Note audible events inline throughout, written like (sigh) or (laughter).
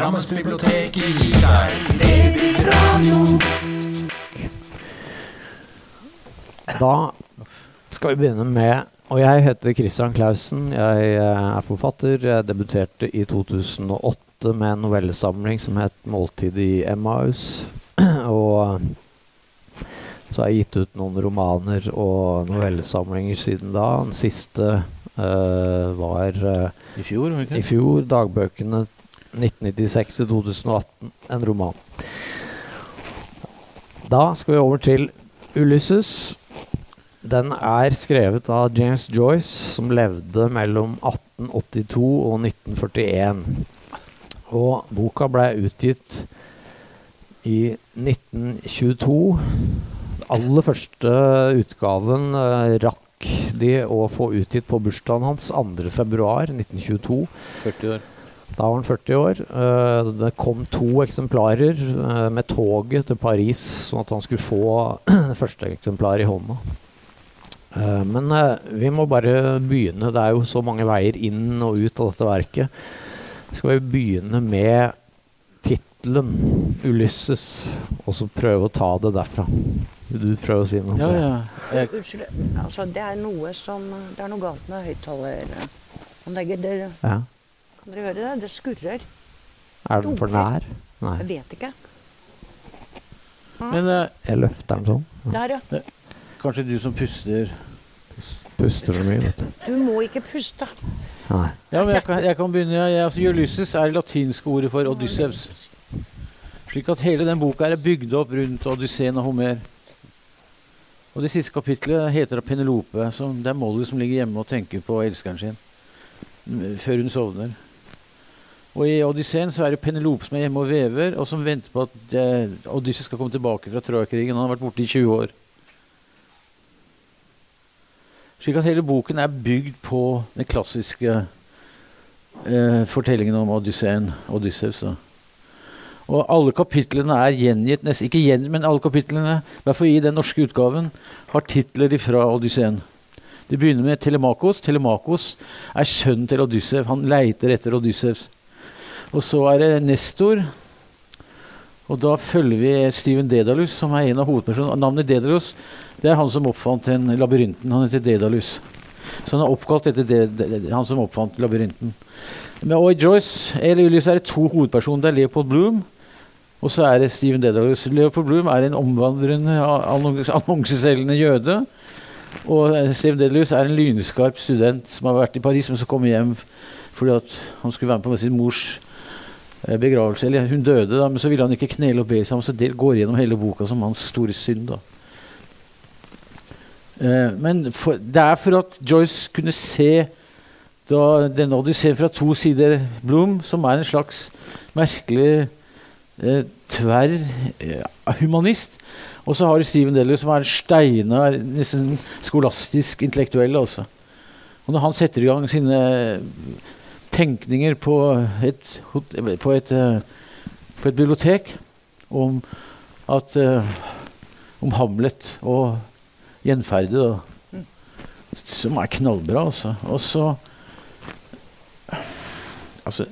Drammens bibliotek gir deg babyradio. Da skal vi begynne med Og jeg heter Christian Clausen. Jeg eh, er forfatter. Jeg debuterte i 2008 med en novellesamling som het 'Måltid i Emmaus'. (clears throat) og så har jeg gitt ut noen romaner og novellesamlinger siden da. Den siste uh, var uh, I fjor, i fjor. Dagbøkene 1996 til 2018. En roman. Da skal vi over til Ulysses. Den er skrevet av James Joyce, som levde mellom 1882 og 1941. Og boka ble utgitt i 1922. Den aller første utgaven eh, rakk de å få utgitt på bursdagen hans 2.2.1922. 40 år. Da var han 40 år. Eh, det kom to eksemplarer eh, med toget til Paris, sånn at han skulle få det (clears throat) første eksemplaret i hånda. Eh, men vi må bare begynne. Det er jo så mange veier inn og ut av dette verket. Skal vi begynne med tittelen 'Ulysses', og så prøve å ta det derfra? Vil du prøve å si noe? Ja, ja. Jeg, Unnskyld. Altså, det er noe som Det er noe galt med høyttaleranlegget. Ja. Kan dere høre det? Det skurrer. Er den for nær? Nei. Jeg vet ikke. men eh, Jeg løfter den sånn. Der, ja. kanskje du som puster Puster så mye, vet du. Du må ikke puste. Nei. Ja, men jeg kan, jeg kan begynne. Jeg, altså, Ulysses er det latinske ordet for Odyssevs. Slik at hele den boka er bygd opp rundt Odysseen og Homer. Og det siste kapitlet heter Penelope. Som det er Molly som ligger hjemme og tenker på elskeren sin før hun sovner. Og i Odysseen så er det Penelope som er hjemme og vever, og som venter på at eh, Odysseus skal komme tilbake fra Trojakrigen. Han har vært borte i 20 år. Slik at hele boken er bygd på den klassiske eh, fortellingen om Odysseen, Odysseus. Og alle kapitlene er gjengitt nesten, Ikke gjen, men alle kapitlene, i hvert fall i den norske utgaven, har titler fra Odysseen. Det begynner med Telemakos. Telemakos er sønnen til Odysseus. Han leiter etter Odysseus. Og så er det Nestor. Og da følger vi Steven Dedalus, som er en av hovedpersonene. Navnet Dedalus det er han som oppfant den labyrinten. Han heter Dedalus. Så han er oppkalt etter det, det, han som oppfant labyrinten. Med og Joyce eller Ulyss er det to hovedpersoner. Det er Leopold Bloom, og så er det Steven Dedalus. Leopold Bloom er en omvandrende, annons- annonseselgende jøde. Og Steven Dedalus er en lynskarp student som har vært i Paris, men som kommer hjem fordi han skulle være med på sin mors begravelse. Eller hun døde, da, men så ville han ikke knele og be seg. Så det går gjennom hele boka som hans store synd. da. Eh, men for, det er for at Joyce kunne se da, denne odysseen fra to sider Blom, som er en slags merkelig eh, tverr eh, humanist. Og så har du Steven Deller, som er en steinar, nesten skolastisk intellektuell. Også. Og når han setter i gang sine tenkninger på et, på et, eh, på et bibliotek om at eh, om Hamlet og gjenferdet. Som er knallbra, altså. Og så Altså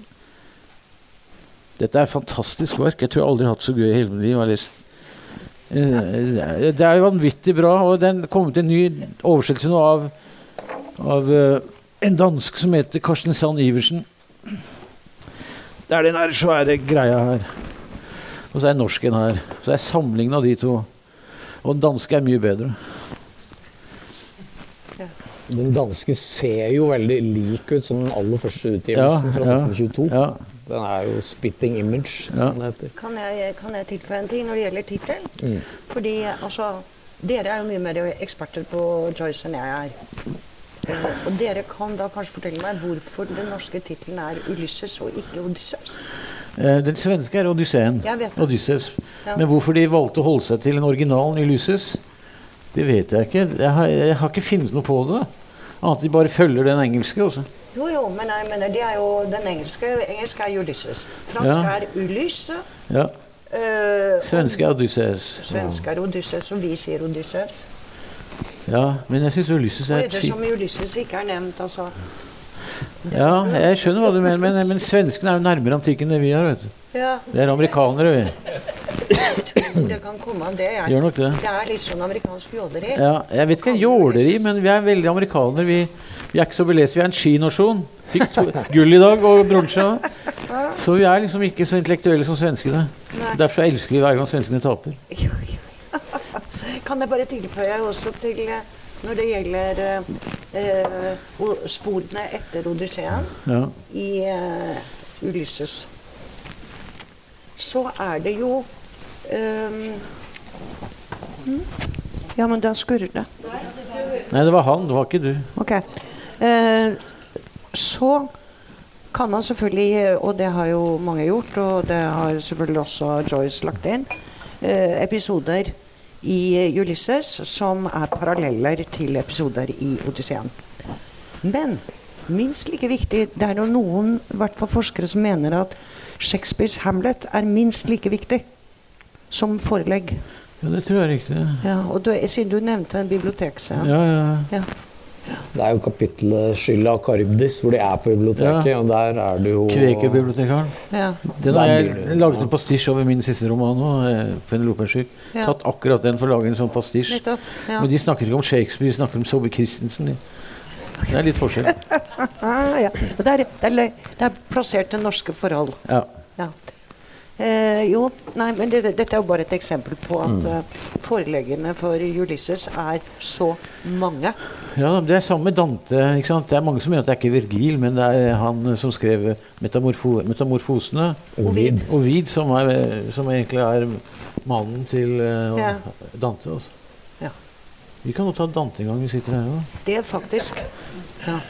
Dette er et fantastisk verk. Jeg tror jeg aldri har hatt så gøy i hele mitt liv. Eh, Det er vanvittig bra, og den kom til en ny oversettelse nå av, av eh, en dansk som heter Karsten Sand Iversen. Det er den her svære greia her. Og så er norsken her. Så er samlingen av de to. Og den danske er mye bedre. Den danske ser jo veldig lik ut som den aller første utgivelsen fra ja, 1922. ja. Den er jo 'spitting image', Ja. som det heter. Kan jeg, kan jeg tilføye en ting når det gjelder tittel? Mm. Fordi altså Dere er jo mye mer eksperter på Joyce enn jeg er. Eh, og dere kan da kanskje fortelle meg hvorfor den norske tittelen er 'Ulysses' og ikke 'Odysseus'? Eh, Den svenske er Odysseen. Jeg. Odysseus. Ja. Men hvorfor de valgte å holde seg til en originalen Ulysses, det vet jeg ikke. Jeg har, jeg har ikke funnet noe på det. Annet at de bare følger den engelske. Også. Jo, jo, men jeg mener, det er jo den engelske. Engelsk er Ulysses. Fransk Ja. er Ulysse. Ja. øh, Svenske er Odysseus. Svenske er Odysseus, og vi sier Odysseus. Ja, men jeg syns Ulysses er ettersom Ulysses ikke er nevnt, altså Ja, jeg skjønner hva du mener, men, men svenskene er jo nærmere antikken enn vi er. vet du. Ja, Det er amerikanere, vi. tror det kan komme an. Det Jeg. Gjør nok det. det er litt sånn amerikansk jåleri. Ja, jeg vet ikke jåleri, men vi er veldig amerikanere. Vi, vi er ikke så belest. Vi er en skinasjon. Fikk to, (laughs) gull i dag og bronse. Så vi er liksom ikke så intellektuelle som svenskene. Nei. Derfor elsker vi hver gang svenskene taper. Jo, ja. Kan jeg bare tilføye også til eh, når det gjelder eh, eh, sporene etter Odysseen Ja. i eh, Ulysses, så er det jo hm? Ja, men da skurrer det. Nei, det var han, det var ikke du. Ok. Eh, så kan man selvfølgelig, og det har jo mange gjort, og det har selvfølgelig også Joyce lagt inn, eh, episoder i Ulysses som er paralleller til episoder i Odysseen. Men minst like viktig, det er jo noen hvert forskere som mener at Shakespeares Hamlet er minst like viktig som forelegg. Ja, det tror jeg er riktig. Ja, og du, siden du nevnte en bibliotekscene. Ja, ja. Ja. Det er jo kapittelet 'Skylda av Karibdis', hvor de er på biblioteket. Og der er det jo Kvekerbibliotekaren. Ja. Den har jeg laget en pastisj over min siste roman nå. Penelope er. Ja. Tatt akkurat den for å lage en sånn pastisj. Ja. Men de snakker ikke om Shakespeare, de snakker om Sobe Christensen. de. Det er litt forskjell. Ah, (laughs) ja. Det, er, det, er, det er plassert til norske forhold. Ja. Ja. Eh, jo, nei, men det, dette er jo bare et eksempel på at Mm. eh, foreleggene for Ulysses er så mange. Ja, Det er samme med Dante. ikke sant? Det er Mange som mener at det er ikke Virgil, men det er han som skrev metamorfo 'Metamorfosene'. Ovid. Ovid, som, er, som egentlig er mannen til uh, Ja. Dante. Også. Ja. Vi kan jo ta Dante en gang vi sitter her òg. Det er faktisk ja.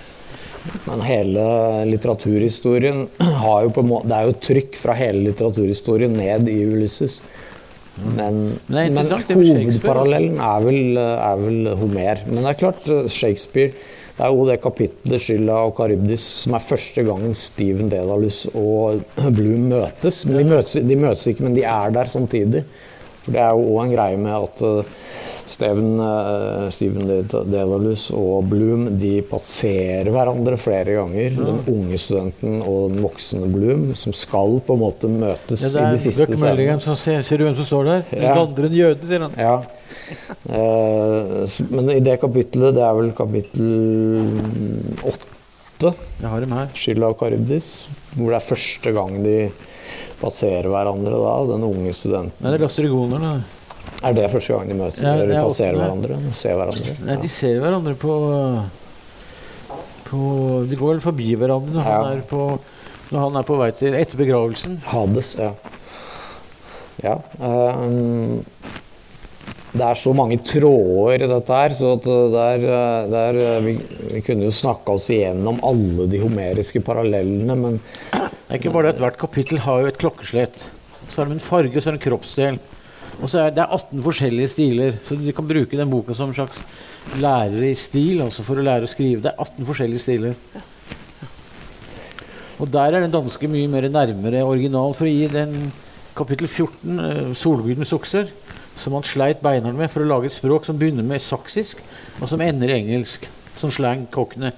Men hele litteraturhistorien har jo på en måte Det er jo trykk fra hele litteraturhistorien ned i Ulysses. Men, Men men hovedparallellen er vel, er vel Homer. Men det er klart, eh, Shakespeare Det er jo det kapittelet 'Skylda og Karibdis som er første gangen Steven Dedalus og (clears throat) Bloom møtes. De møtes, de møtes ikke, men de er der samtidig. For det er jo òg en greie med at eh, Steven, eh, Steven Delalus og Bloom de passerer hverandre flere ganger. Den unge studenten og den voksne Bloom, som skal på en måte møtes Ja, i de siste scenene. ser, ser du hvem som står der? En Ja. vandrende jøde, sier han. Ja. Eh, men i det kapittelet, det er vel kapittel åtte. 'Skylda av Karibdis', hvor det er første gang de passerer hverandre da, den unge studenten. Nei, det er lastrigonerne. Er det første gang de møter? Ja, de er passerer åttende. hverandre? Ser hverandre? Nei, de ser hverandre på, på De går vel forbi hverandre når, Ja. han er på, når han er på vei til Etter begravelsen. Hades, ja. Ja. Um, det er så mange tråder i dette her, så at der, er, eh, det er, eh, vi, vi kunne jo snakka oss igjennom alle de homeriske parallellene, men Det er ikke bare det at Hvert kapittel har jo et klokkeslett. Så har de en farge, så er det en kroppsdel. Og så er det 18 forskjellige stiler, så de kan bruke den boka som en slags lærer i stil, altså for å lære å skrive. Det er 18 forskjellige stiler. Og der er den danske mye mer nærmere original. For å gi den kapittel 14, eh, 'Solgudens okser', som han sleit beinhardt med for å lage et språk som begynner med saksisk, og som ender i engelsk. Som slang cockney.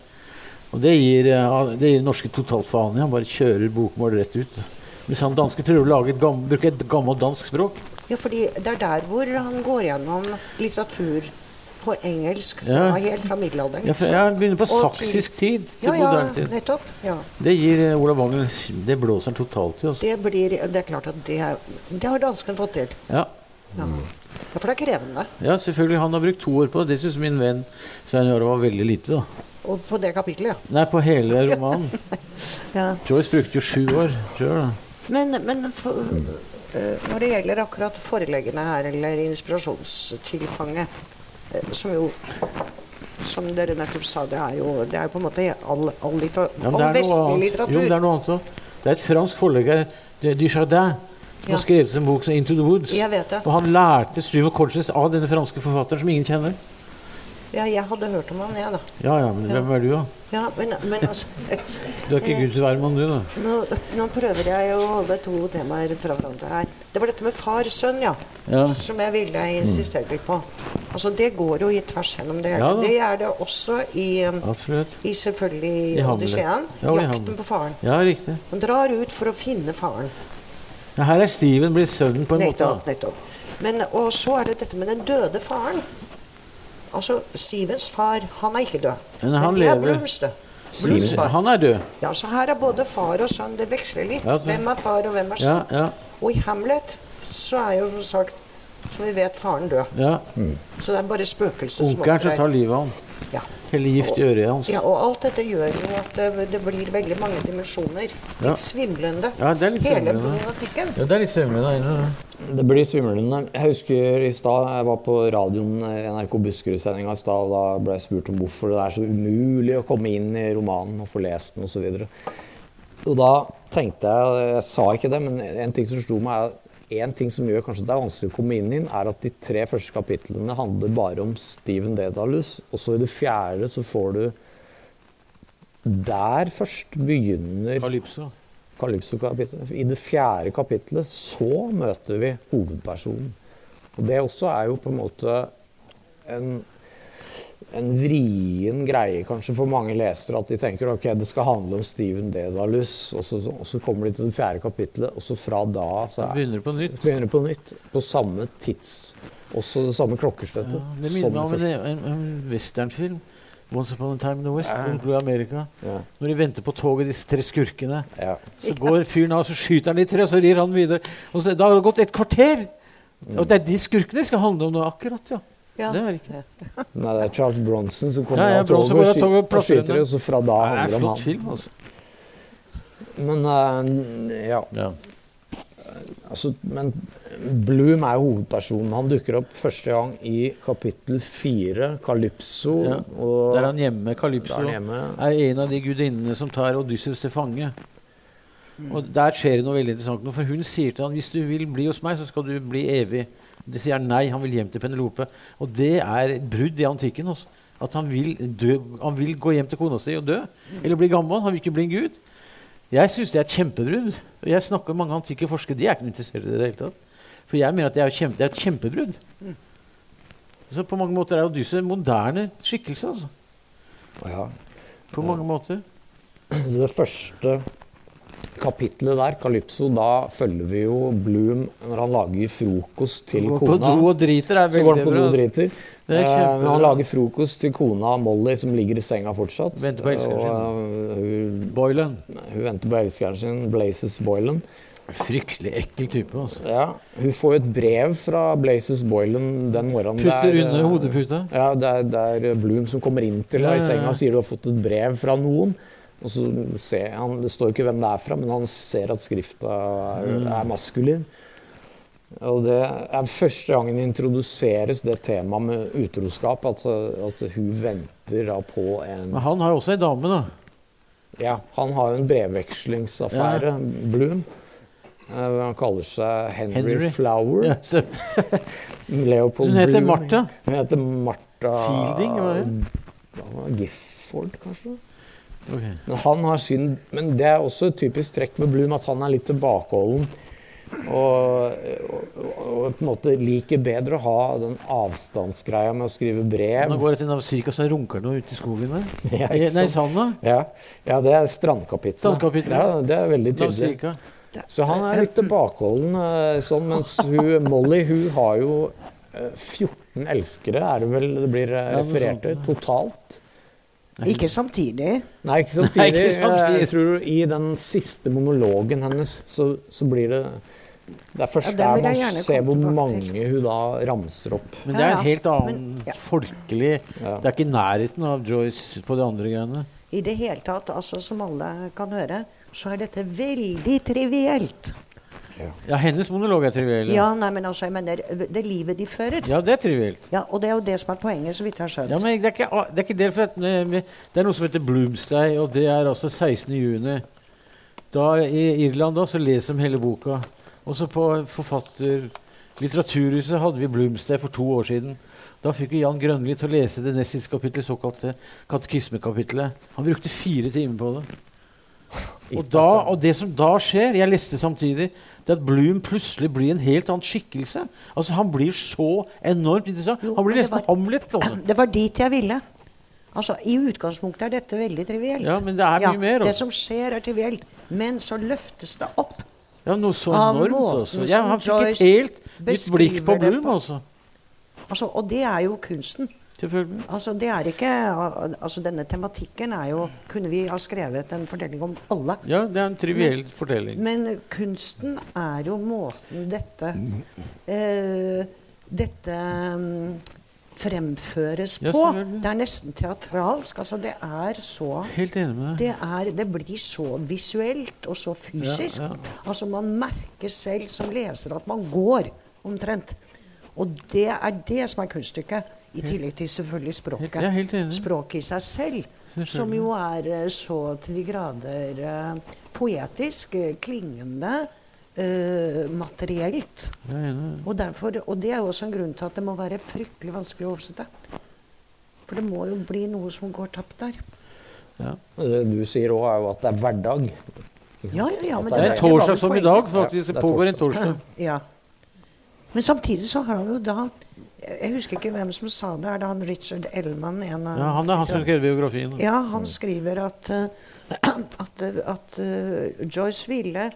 Og det gir, den det gir norske totalt faen. Han bare kjører bokmål rett ut. Hvis han danske prøver å et gam, bruke et gammelt dansk språk ja, fordi det er der hvor han går gjennom litteratur på engelsk fra, Ja. helt fra middelalderen. ja, for Jeg begynner på saksisk tid ja, ja, nettopp. Ja. Det gir eh, Olav Wangel Det blåser han totalt i. Altså. Det, blir, det er klart at det, er- det har dansken fått til. Ja. Ja. ja, for det er krevende. ja, selvfølgelig. Han har brukt to år på det. Det syns min venn Svein Jarle var veldig lite. da Og på det kapitlet, ja. Nei, på hele (laughs) romanen. ja. Joyce brukte jo sju år. Tror jeg, da. Men, men for, når det gjelder akkurat foreleggene her, eller inspirasjonstilfanget, eh, som jo som dere nettopp sa, det er jo, det er på en måte all, all, litter, all er vestlig litteratur. Jo, det er noe annet òg. Det er et fransk forlegger, Dujardin, som Ja. har skrevet en bok som 'Into the Woods'. Jeg vet det. Og han lærte Struve Colchins av denne franske forfatteren som ingen kjenner. Ja, jeg hadde hørt om han, jeg, da. Ja, ja, men hvem er du, da? Ja, men, men altså Du er ikke Guds hvermann, du, da. nå, nå prøver jeg å holde to temaer fra hverandre her. Det var dette med far-sønn, ja. Ja. Som jeg ville insistere litt på. Altså Det går jo i tvers gjennom det. Ja det er det også i, Absolutt. i selvfølgelig I. Odysseen. Ja, Jakten på faren. Ja, riktig. Han drar ut for å finne faren. Ja, her er Steven blitt sønnen på en måte. Nettopp. nettopp. Men, og så er det dette med den døde faren. Altså, Stevens far, han er ikke død. Men han det er. Blooms, det. Steven, far. han er død. Ja, så her er både far og sønn. Det veksler litt. Ja, Hvem er far, og hvem er sønn? ja, Og i Hamlet så er jo som sagt, som vi vet, faren død. ja. Så det er bare spøkelset som Onkelen som tar opptrer. livet av han. Ja. Heller gift i øret hans. ja, og alt dette gjør jo at det, det blir veldig mange dimensjoner. Litt Ja. svimlende. Ja, det er litt Hele svimlende. problematikken. Ja, det er litt svimlende. ja. Det blir svimlende. Jeg husker i stad jeg var på radioen eh, NRK Buskerud-sendinga i stad. Da ble jeg spurt om hvorfor det er så umulig å komme inn i romanen og få lest den osv. Og, og da tenkte jeg Jeg sa ikke det, men en ting som slo meg, er en ting som gjør kanskje det er vanskelig å komme inn i den, er at de tre første kapitlene handler bare om Steven Dedalus. Og så i det fjerde så får du Der først begynner Kalypso. Kalypso-kapitlet. I det fjerde kapitlet så møter vi hovedpersonen. Og det også er jo på en måte en, en vrien greie kanskje for mange lesere. At de tenker ok, det skal handle om Steven Dedalus, og så, og så kommer de til det fjerde kapitlet, og så fra da så er, Begynner på nytt. begynner på nytt. På samme tids... Også det samme klokkeslettet. Ja, det minner meg om det, en, en, en westernfilm. Once Upon a Time in the West. Ja. Blue America. Ja, Når de venter på toget, disse tre skurkene. ja. Så går fyren av, så skyter han de tre, og så rir han videre. Og så, da har det gått et kvarter! Og det er de skurkene det skal handle om nå, akkurat. ja. Ja. Det er ikke Nei, det er Charles Bronson som kommer Ja, ja, av toget og, av og og skyter, og så fra da Det er handler det om flott han. film, altså. Men uh, ja. Ja. Altså, men Bloom er jo hovedpersonen. Han dukker opp første gang i kapittel fire, Calypso. Ja, Og Der er han hjemme. er Calypso han hjemme. er en av de gudinnene som tar Odysseus til fange. Og Der skjer det noe veldig interessant. For hun sier til han hvis du vil bli hos meg, så skal du bli evig. Det sier nei. Han vil hjem til Penelope. Og det er et brudd i antikken. Også. At han vil, dø, han vil gå hjem til kona si og dø. Eller bli gammel. Han vil ikke bli en gud. Jeg syns det er et kjempebrudd. Og Jeg snakker med mange antikke forskere. De er ikke interessert i det i det hele tatt. For jeg mener at det er, kjempe, det er et kjempebrudd. Så på mange måter er Odyssey en moderne skikkelse. altså. Ja. På mange måter. Det første kapitlet der, Calypso, da følger vi jo Bloom når han lager frokost til kona. på dro og driter er veldig bra. Så går han på do og driter. Er Eh, men han lager frokost til kona Molly, som ligger i senga fortsatt. Venter på elskeren sin. Eh, hun, Boylan. hun venter på elskeren sin, Blazes Boylan. Fryktelig ekkel type. altså. Ja, hun får jo et brev fra Blazes Boylan den morgenen. Putter Det er, under eh, hodeputa. Ja, det er, det er Bloom som kommer inn til henne i senga og sier du har fått et brev fra noen. Og så ser han, Det står ikke hvem det er fra, men han ser at skrifta er, Mm. er maskulin. Og det er første gangen introduseres det temaet med utroskap, at, at hun venter da på en Men han har jo også ei dame, da. Ja, han har jo en brevvekslingsaffære, Bloom. Eh, han kaller seg Henry, Henry. Flower. Ja, (laughs) Leopold Bloom. Hun heter. Martha. Hun heter Martha Fielding, hva er det? Gifford, kanskje? Ok. Men han har sin Men det er også et typisk trekk ved Blum at han er litt tilbakeholden. Og, og, og på en måte liker bedre å ha den avstandsgreia med å skrive Nå brev. går etter til Navsika, så runker noe ute i skogen der. (laughs) Ja, Eh, Nei, i Sanda. Ja, ja, det er strandkapitlet. Strandkapitlet. Ja, det er veldig tydelig. Så han er litt tilbakeholden eh, sånn, mens hun, Molly hun har jo eh, 14 elskere, er det vel det blir eh, referert til, totalt. Ikke samtidig. Nei, ikke samtidig. Nei, ikke samtidig. Jeg tror I den siste monologen hennes så, så blir det Det er først Ja, der man ser hvor mange hun da ramser opp. Men det er en helt annen Men, ja. folkelig Ja. Det er ikke i nærheten av Joyce på de andre greiene. I det hele tatt, altså som alle kan høre, så er dette veldig trivielt. Ja, hennes monolog er triviell. Ja, nei, men altså, jeg mener, det livet de fører. ja, det er trivielt. Ja, og det er jo det som er poenget, så vidt jeg har skjønt. Ja, men det er ikke det, er ikke det for at eh, det er noe som heter Bloomsday, og det er altså 16. juni. Da, I Irland da, så leser de hele boka. Også på forfatter... Litteraturhuset hadde vi Bloomsday for to år siden. Da fikk vi Jan Grønli til å lese det nest siste kapittelet, såkalte katekismekapitlet. Han brukte fire timer på det. Og, da, og det som da skjer Jeg leste samtidig det at Bloom plutselig blir en helt annen skikkelse. Altså Han blir så enormt interessant. Jo, Han blir nesten var- Hamlet. Også. (clears throat) Det var dit jeg ville. Altså, I utgangspunktet er dette veldig trivielt. Ja, men det er mye mer, Det altså. som skjer, er trivielt. Men så løftes det opp. Ja, Noe så enormt. Altså. Ja, han fikk et helt nytt blikk på Bloom. Altså. Altså, og det er jo kunsten. Selvfølgelig. Altså, det er ikke, altså, denne tematikken er jo Kunne vi ha skrevet en fortelling om alle? Ja, det er en triviell fortelling. Men kunsten er jo måten dette eh, Dette um, fremføres Ja, på. Det er nesten teatralsk. Altså, det er så Helt enig med deg. det, er, det blir så visuelt og så fysisk. Ja, ja. Altså Man merker selv som leser at man går, omtrent. Og det er det som er kunststykket. I tillegg til selvfølgelig språket. jeg er helt enig. Språket i seg selv, som jo er eh, så til de grader uh, poetisk, uh, klingende, uh, materielt. Er enig. Og, derfor, og det er jo også en grunn til at det må være fryktelig vanskelig å oversette. For det må jo bli noe som går tapt der. Ja. Det du sier òg, er jo at det er hverdag. Ja, ja, ja, men det, Det er en torsdag som i dag, Ja, faktisk. det Det er pågår en torsdag. torsdag. Ja. Men samtidig så har han jo da Jeg husker ikke hvem som sa det. Er det han Richard Ellman? En av, Ja, han er han som skrev biografien. Ja, han skriver at, eh, at, at eh, Joyce ville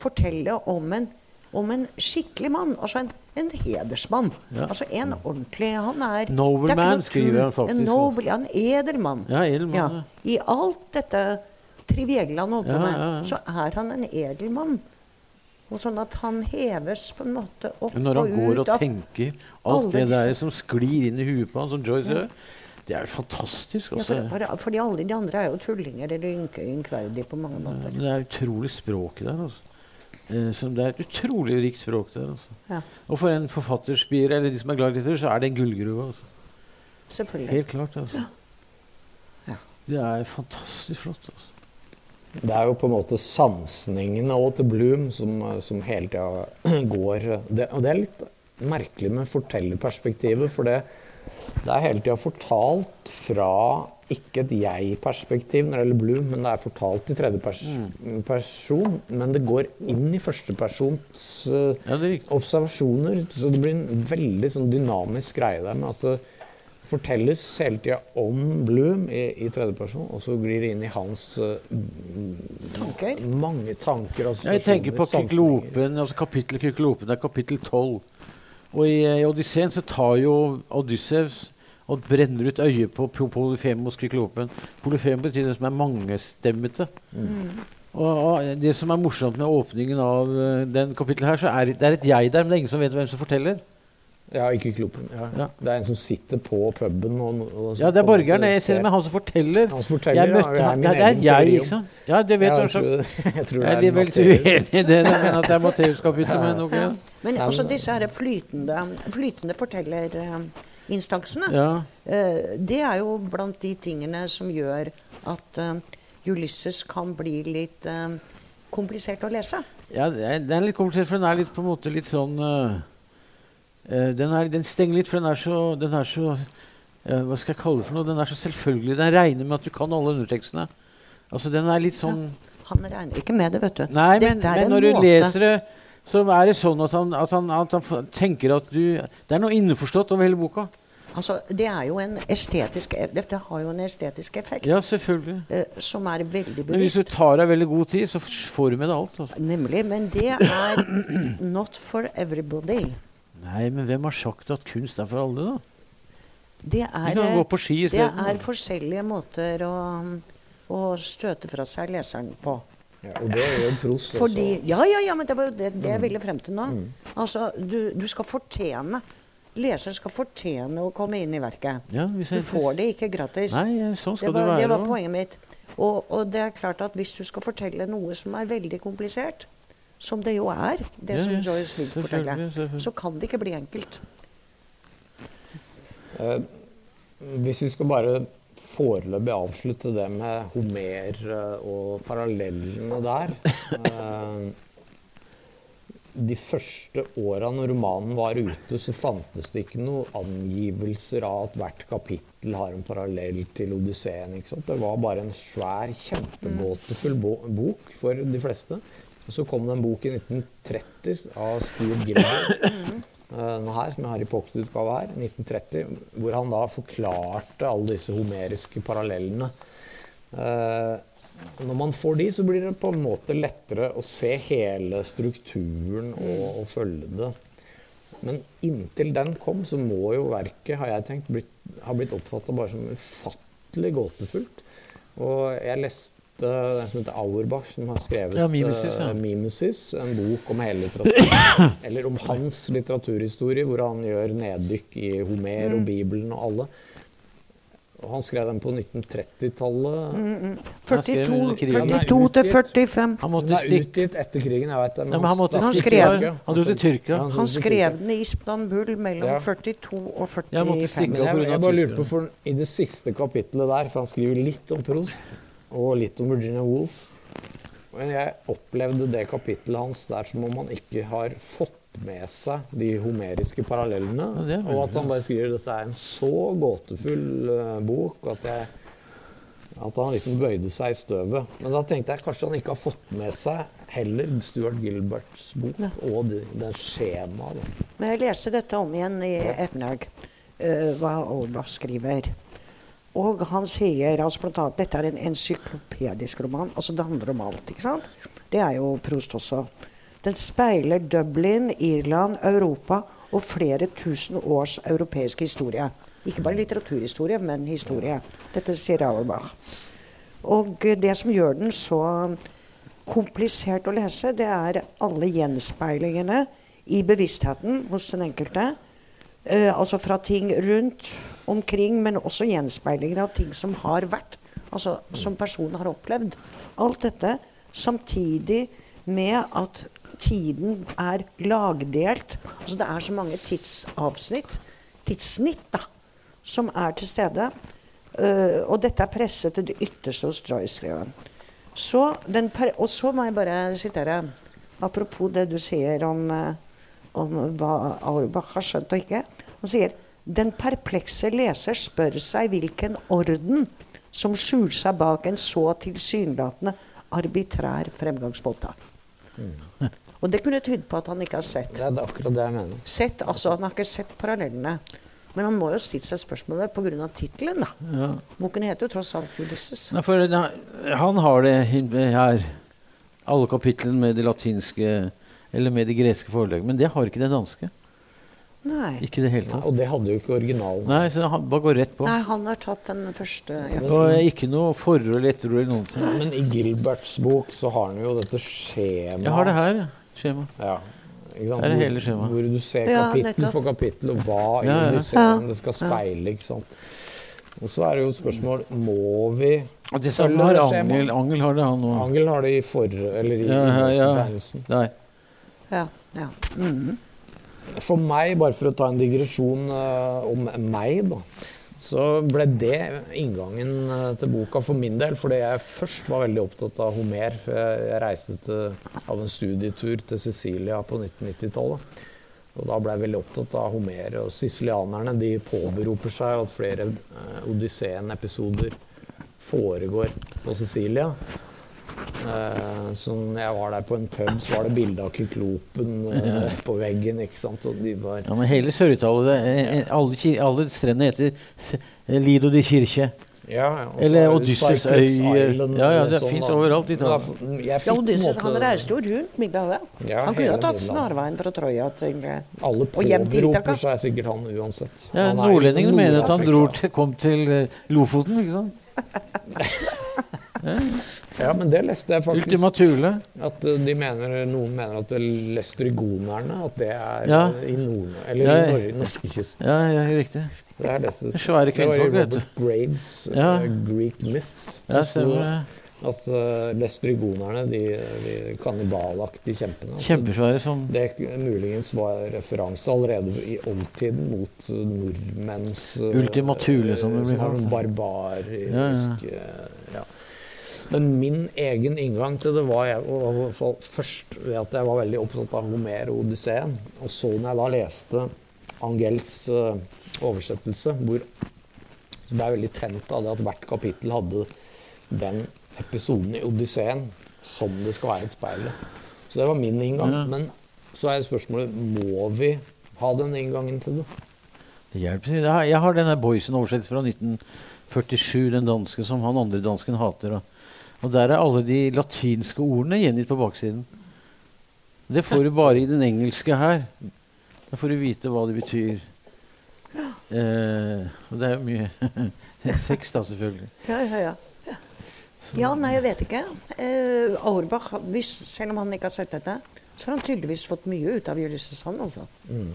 fortelle om en, om en skikkelig mann. Altså en, en hedersmann. Ja. Altså en ordentlig Han er Noble er man, skriver han faktisk. En noble, en edel mann. Ja, Edelmann. Ja. I alt dette trivielle han holder på med, så er han en edel mann. Og sånn at han heves på en måte opp Når han og går og tenker alt det der som sklir inn i huet på han, som Joyce gjør, det er fantastisk. ja, Altså. for, for, fordi alle de andre er jo tullinger eller ynke, ynkverdige på mange Ja, måter. men det er utrolig språk der. Altså. Eh, som det er et utrolig rikt språk der. Altså. Ja, Og for en forfatterspire, eller de som er glad i litteratur, så er det en gullgruve. Altså. selvfølgelig. Helt klart. Altså. Ja. Det er fantastisk flott. Altså. Det er jo på en måte sansningene òg til Bloom som, som hele tida (clears throat) går det, Og det er litt merkelig med fortellerperspektivet, for det, det er hele tida fortalt fra ikke et jeg-perspektiv når det gjelder Bloom, men det er fortalt i tredje pers person. Men det går inn i førstepersons uh, Ja, er riktig. observasjoner. Så det blir en veldig sånn dynamisk greie der med at det fortelles hele tida om Bloom i, i tredjeperson, og så glir det inn i hans uh, Tanker. mange tanker Ja, Jeg tenker på. Kyklopen, altså kapittel Kyklopen. Det er kapittel 12. Og i, i Odysseen så tar jo Odysseus og brenner ut øyet på Po- Polyfemos Kyklopen. Polyfem betyr det som er mangestemmete. Og, og det som er morsomt med åpningen av uh, den kapittelet her, så er det det er et jeg der, men det er ingen som vet hvem som forteller. Ja, ikke klubben. Ja. Ja. Det er en som sitter på puben og, og Ja, det er borgeren. Jeg ser med han som forteller. Han som forteller, Jeg ja, møtte jeg er han. Ja, det er jeg, teori ikke sant? Ja, det vet Ja, (laughs) jeg, tror, jeg tror det er det er veldig uenig i det, men at (laughs) det er Matteus-kapittelet. Men ok. Men altså men- disse her flytende, flytende fortellerinstansene, Ja. eh, det er jo blant de tingene som gjør at uh, Ulysses kan bli litt uh, komplisert å lese. Ja, det er, det er litt komplisert, for den er litt på en måte litt sånn øh, den, er, den stenger litt, for den er så, den er så øh, Hva skal jeg kalle det for noe? Den er så selvfølgelig. Den regner med at du kan alle undertekstene. Altså, den er litt sånn Han regner ikke med det, vet du. Nei, men, men en når du leser det, så er det sånn at han, at han, at han tenker at du Det er noe innforstått over hele boka. Altså, det er jo en estetisk e- Dette har jo en estetisk effekt Ja, selvfølgelig. eh, som er veldig bevisst. Men hvis du tar deg veldig god tid, så får du med deg alt. Altså. Nemlig. Men det er not for everybody. Nei, men hvem har sagt at kunst er for alle, da? Det Vi er, kan eh, gå på ski det er forskjellige måter å, å støte fra seg leseren på. Ja, og det er jo en Prost også. Fordi, ja, ja, ja, men det var jo det, det jeg ville frem til nå. Mm. Altså, du, du skal fortjene Leseren skal fortjene å komme inn i verket. Ja, hvis Du får det ikke gratis. Nei, sånn sånn det, skal var, det være. det var poenget mitt. Og, og det er klart at hvis du skal fortelle noe som er veldig komplisert, som det jo er, det som Joyce vil fortelle, selvfølgelig, selvfølgelig. så kan det ikke bli enkelt. Eh, hvis vi skal bare foreløpig avslutte det med Homer eh, og parallellene der eh, de første åra når romanen var ute, så fantes det ikke noen angivelser av at hvert kapittel har en parallell til Odysseen. Ikke sant? Det var bare en svær, kjempegåtefull bok for de fleste. Og så kom det en bok i 1930 av Stuart Gilbert. denne Den her, som jeg har i pocketutgave her, 1930, hvor han da forklarte alle disse homeriske parallellene. Eh, når man får de, så blir det på en måte lettere å se hele strukturen og, og følge det. Men inntil den kom, så må jo verket, har jeg tenkt, blitt, ha blitt oppfatta bare som ufattelig gåtefullt. Og jeg leste den som heter Auerbach, som har skrevet Ja, Mimesis, ja. eh, Mimesis, en bok om hele litteraturen. (coughs) Eller om hans litteraturhistorie, hvor han gjør neddykk i Homer og Bibelen og alle. Og han skrev den på 1930-tallet. 42, mm. krigen. 42 til 45. Han Den måtte er stikke utgitt etter krigen, jeg vet det. Ja, men han måtte Han skrev. Han dro til Tyrkia. Ja, Han dro skrev den i Istanbul mellom Ja. 42 og Jeg måtte 45. stikke Men jeg, av jeg bare lurte på, for I det siste kapittelet der, for han skriver litt om Proust og litt om Virginia Woolf Men jeg opplevde det kapittelet hans der som om han ikke har fått med seg de homeriske parallellene. Ja, og at han bare skriver at dette er en så gåtefull eh, bok at jeg at han liksom bøyde seg i støvet. Men da tenkte jeg kanskje han ikke har fått med seg heller Stuart Gilberts bok og de, den skjemaet. Men jeg leser dette om igjen i ettermiddag, uh, hva Olva skriver. Og han sier altså blant annet dette er en encyklopedisk roman. Altså det handler om alt. ikke sant? Det er jo Prost også. Den speiler Dublin, Irland, Europa og flere tusen års europeisk historie. Ikke bare litteraturhistorie, men historie. Dette sier Auerbach. Og det som gjør den så komplisert å lese, det er alle gjenspeilingene i bevisstheten hos den enkelte. Eh, altså fra ting rundt omkring, men også gjenspeilinger av ting som har vært. Altså som personen har opplevd. Alt dette samtidig med at tiden er lagdelt. Altså det er så mange tidsavsnitt, tidssnitt, da, som er til stede. Uh, og dette er presset til det ytterste hos Joyce. skrev. Så den og så må jeg bare sitere Apropos det du sier om, eh, om hva Auerbach har skjønt og ikke. Han sier den perplekse leser spør seg hvilken orden som skjuler seg bak en så tilsynelatende arbitrær fremgangsmåte. Og det kunne tyde på at han ikke har sett. Det er akkurat det jeg mener. Sett, altså Han har ikke sett parallellene. Men han må jo stilt seg spørsmålet pga. tittelen. da. Ja. Boken heter jo tross alt 'Ulysses'. Nei, for han har det her, alle kapitlene med det latinske eller med de greske forlag. Men det har ikke det danske. Nei. Ikke i det hele Nei, og det hadde jo ikke originalen. Nei, så han bare går rett på. Nei, han har tatt den første. Ja. Og ikke noe forhold eller etterord eller noen ting. Men i Gilberts bok så har han jo dette skjemaet. Jeg har det her, skjema. Ja. Ikke sant? Her er det hele skjemaet. Hvor du ser kapittel ja, for kapittel, og hva i Ja, ja. ser Ja. det skal speile. ikke sant? Og så er det jo et spørsmål må vi Og det følge har det Angel. skjemaet? Angel har det, han òg. Angel har det i for... Eller i Ja, ja, ja. Der. Ja, ja. Mhm. For meg, bare for å ta en digresjon eh, om meg, da, så ble det inngangen eh, til boka for min del. Fordi jeg først var veldig opptatt av Homer. Jeg, reiste til, av en studietur til Sicilia på 1990-tallet. Og da ble jeg veldig opptatt av Homer. Og sicilianerne de påberoper seg at flere eh, Odysseen-episoder foregår på Sicilia. Eh, så når jeg var der på en pub, så var det bilde av kyklopen eh, på veggen. ikke sant? Og de var Ja, men hele Sør-Italia det er- Alle, alle strendene heter Lido di Kirche. ja, ja, og Eller er Odysseus øyer. Ja, ja, det sånn, finnes overalt i da- Italia. Jeg Ja, Odysseus, han reiste jo rundt Middelhavet. Ja, han kunne jo tatt snarveien fra Troja til eh, Alle påberoper seg sikkert han uansett. Ja, Han Nordlendingene mener at han dro til, kom til eh, Lofoten. ikke sant? (laughs) Ja, men det leste jeg faktisk. Ultima Thule. At eh, de mener, Noen mener at lestrigonerne at det er Ja. eh, i nord... Eller Ja, i norskekysten. Ja, ja, riktig. Det er leste svære kvinnfolk, vet du. Robert Graves eh, Ja. Greek Myths. Ja, stemmer det. At uh, lestrigonerne, de, de kannibalaktige kjempene Kjempesvære som Det muligens var referanse allerede i oldtiden mot nordmenns Ultima Thule, som det blir kalt. barbarisk ja, ja. Men min egen inngang til det var jeg, var først ved at jeg var veldig opptatt av Homer og Odysseen. Og så når jeg da leste Angels eh, oversettelse, hvor så ble jeg veldig tent av det at hvert kapittel hadde den episoden i Odysseen som det skal være et speil. Så det var min inngang. Ja. Men så er spørsmålet må vi ha den inngangen til det. Det hjelper. Jeg har, jeg har denne Boysen-oversettelsen fra 1947, den danske som han andre dansken hater. Og, og der er alle de latinske ordene gjengitt på baksiden. Det får du bare i den engelske her. Da får du vite hva det betyr. Eh, og det er jo mye (laughs) sex, da, selvfølgelig. Ja, ja, ja. Ja, nei, jeg vet ikke. Eh, Auerbach, hvis, selv om han ikke har sett dette, så har han tydeligvis fått mye ut av Ulysses Sand, altså. Mm.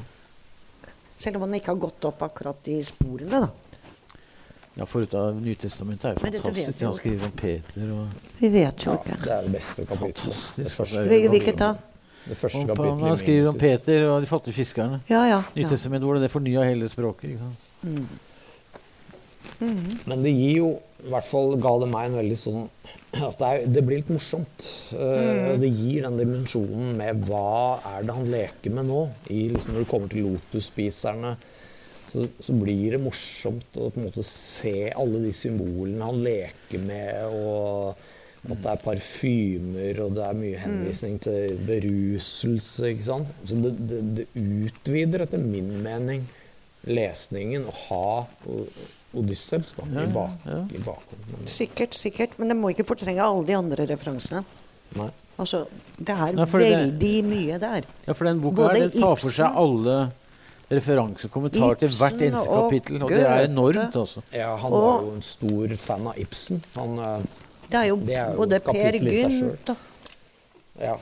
Selv om han ikke har gått opp akkurat i sporene, da. Ja, Forut av Nytestamentet er jo fantastisk. Han skriver om Peter og Vi vet jo ikke. Ja, det er det beste kapittelet. Hvilket da? det første kapittelet. Han skriver om Peter og de fattige fiskerne. Ja, ja. Nytestamentet hvordan det fornya hele språket. Ikke sant? Mm. Men det gir jo, i hvert fall ga det meg en veldig sånn at det, er, det blir litt morsomt. Uh, og det gir den dimensjonen med hva er det han leker med nå? I, liksom, når det kommer til lotusspiserne, så, så blir det morsomt å på en måte se alle de symbolene han leker med. og at det er parfymer, og det er mye henvisning til beruselse. ikke sant? Så det, det, det utvider, etter min mening, lesningen å ha Odyssevs da, Ja, i, bak, ja. i bakgrunnen. Sikkert, sikkert. Men det må ikke fortrenge alle de andre referansene. nei. Altså, det er Nei, veldig det- mye der. Ja, for den boka Både her, den tar for seg alle referansekommentarer til hvert eneste og kapittel. Og det er enormt, altså. Ja, han Og- var jo en stor fan av Ibsen. Han, eh, Det er jo, Det er jo både Per Gynt og ja.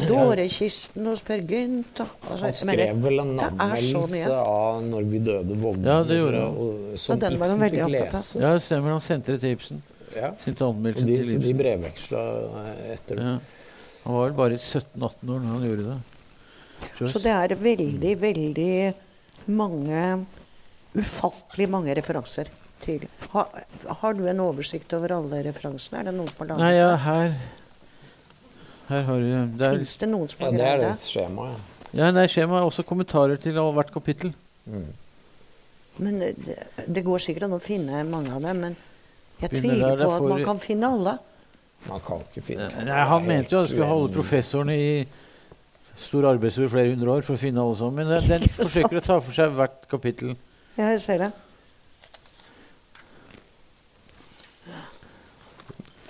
Dårekisten hos Per Gynt og altså, Han skrev vel en anmeldelse av 'Når vi døde vågner', Ja, det gjorde han. og- som Ja, den var han Ibsen fikk lese. Ja, det stemmer. Han sendte det til Ibsen. Ja. Sendte Og anmeldelse de, til Ibsen. de brevveksla etter det. Ja. Han var vel bare 17-18 år når han gjorde det. Så det er veldig, veldig mange Ufattelig mange referanser til ha, Har du en oversikt over alle referansene? Er det noen som har laget Nei, ja, her Her har du det er, Fins det noen som Ja, har det er greid det det? skjemaet, ja, Skjemaet er også kommentarer til hvert kapittel. Mm. Men det, det går sikkert an å finne mange av dem. Men jeg Begynner tviler der, der på at man kan finne alle. Man kan ikke finne Nei, han mente jo at han skulle holde professorene i stor arbeidsord i flere hundre år for å finne alle sammen. Men den, den forsøker å ta for seg hvert kapittel. Ja, Jeg ser det.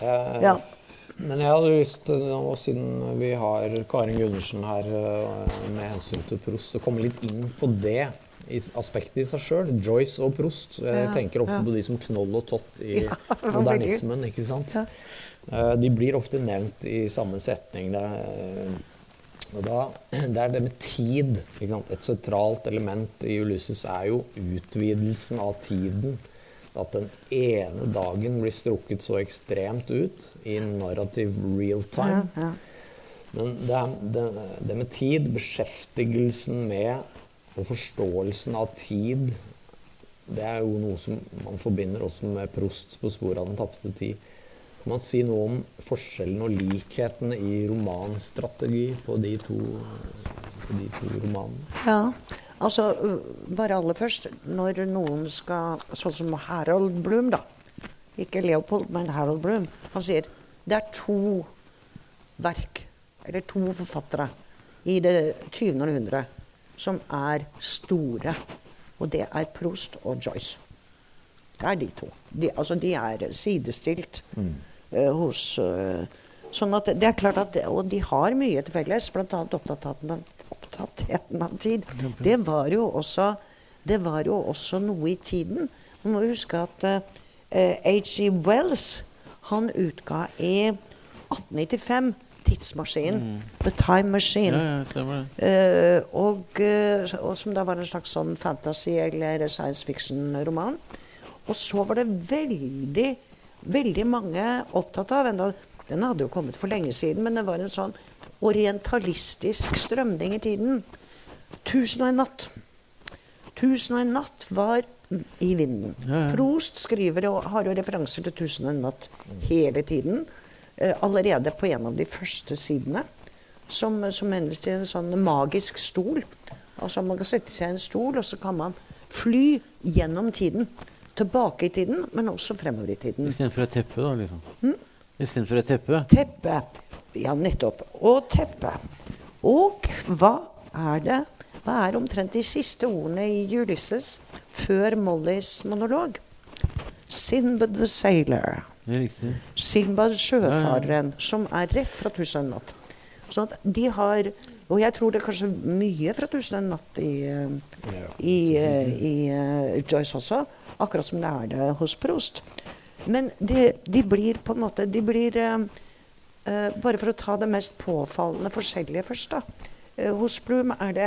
Eh, Ja. Men jeg hadde lyst til, nå, siden vi har Karin Gundersen her eh, med hensyn til Prost, å komme litt inn på det i aspektet i seg sjøl. Joyce og Prost. Jeg Ja, tenker ofte ja. på de som knoll og tott i (laughs) Ja, modernismen. ikke sant? Ja. Eh, de blir ofte nevnt i samme setning. Det er, eh, og da, (clears throat) det er det med tid. Et sentralt element i Ulysses er jo utvidelsen av tiden. At den ene dagen blir strukket så ekstremt ut i narrativ real Ja, time. ja. Men det, er, det, det med tid, beskjeftigelsen med og forståelsen av tid, det er jo noe som man forbinder også med Prost på sporet av den tapte tid. Kan man si noe om forskjellen og likheten i romanstrategi på de to, på de to romanene? Ja, altså øh, bare aller først Når noen skal Sånn som Harold Bloom, da. Ikke Leopold, men Harold Bloom. Han sier det er to verk, eller to forfattere, i det 20. århundre som er store. Og det er Prost og Joyce. Det er de to. De, altså, de er sidestilt eh, hos eh, Sånn at det er klart at Og de har mye til felles, bl.a. opptattheten av, opptattheten av tid. Det var jo også det var jo også noe i tiden. Man må huske at H.G. H.G. Wells han utga i 1895 Tidsmaskinen. The Time Machine. Ja, ja, uh. Eh, og, uh, og som da var en slags sånn fantasy- eller science fiction-roman. Og så var det veldig, veldig mange opptatt av enda, Den hadde jo kommet for lenge siden, men det var en sånn orientalistisk strømning i tiden. 'Tusen og en natt'. 'Tusen og en natt' var i vinden. Ja, ja. Prost skriver og har jo referanser til 'Tusen og en natt' hele tiden. eh, allerede på en av de første sidene. Som, som henviser til en sånn magisk stol. Altså Man kan sette seg i en stol, og så kan man fly gjennom tiden. Tilbake i tiden, men også fremover i tiden. Istedenfor et teppe, da? liksom. Mm. Istedenfor et teppe? Teppe. Ja, nettopp. Og teppe. Og hva er det Hva er omtrent de siste ordene i Ulysses før Mollys monolog? Sinbad the sailor. Det er riktig. Sinbad sjøfareren, som er rett fra 'Tusen og en natt'. Sånn at de har Og jeg tror det er kanskje mye fra 'Tusen og en natt' i, eh, i, eh, i eh, Joyce også. Akkurat som det er det hos Prost. Men de, de blir på en måte De blir eh, eh, Bare for å ta det mest påfallende forskjellige først, da. Eh, hos Bloom er det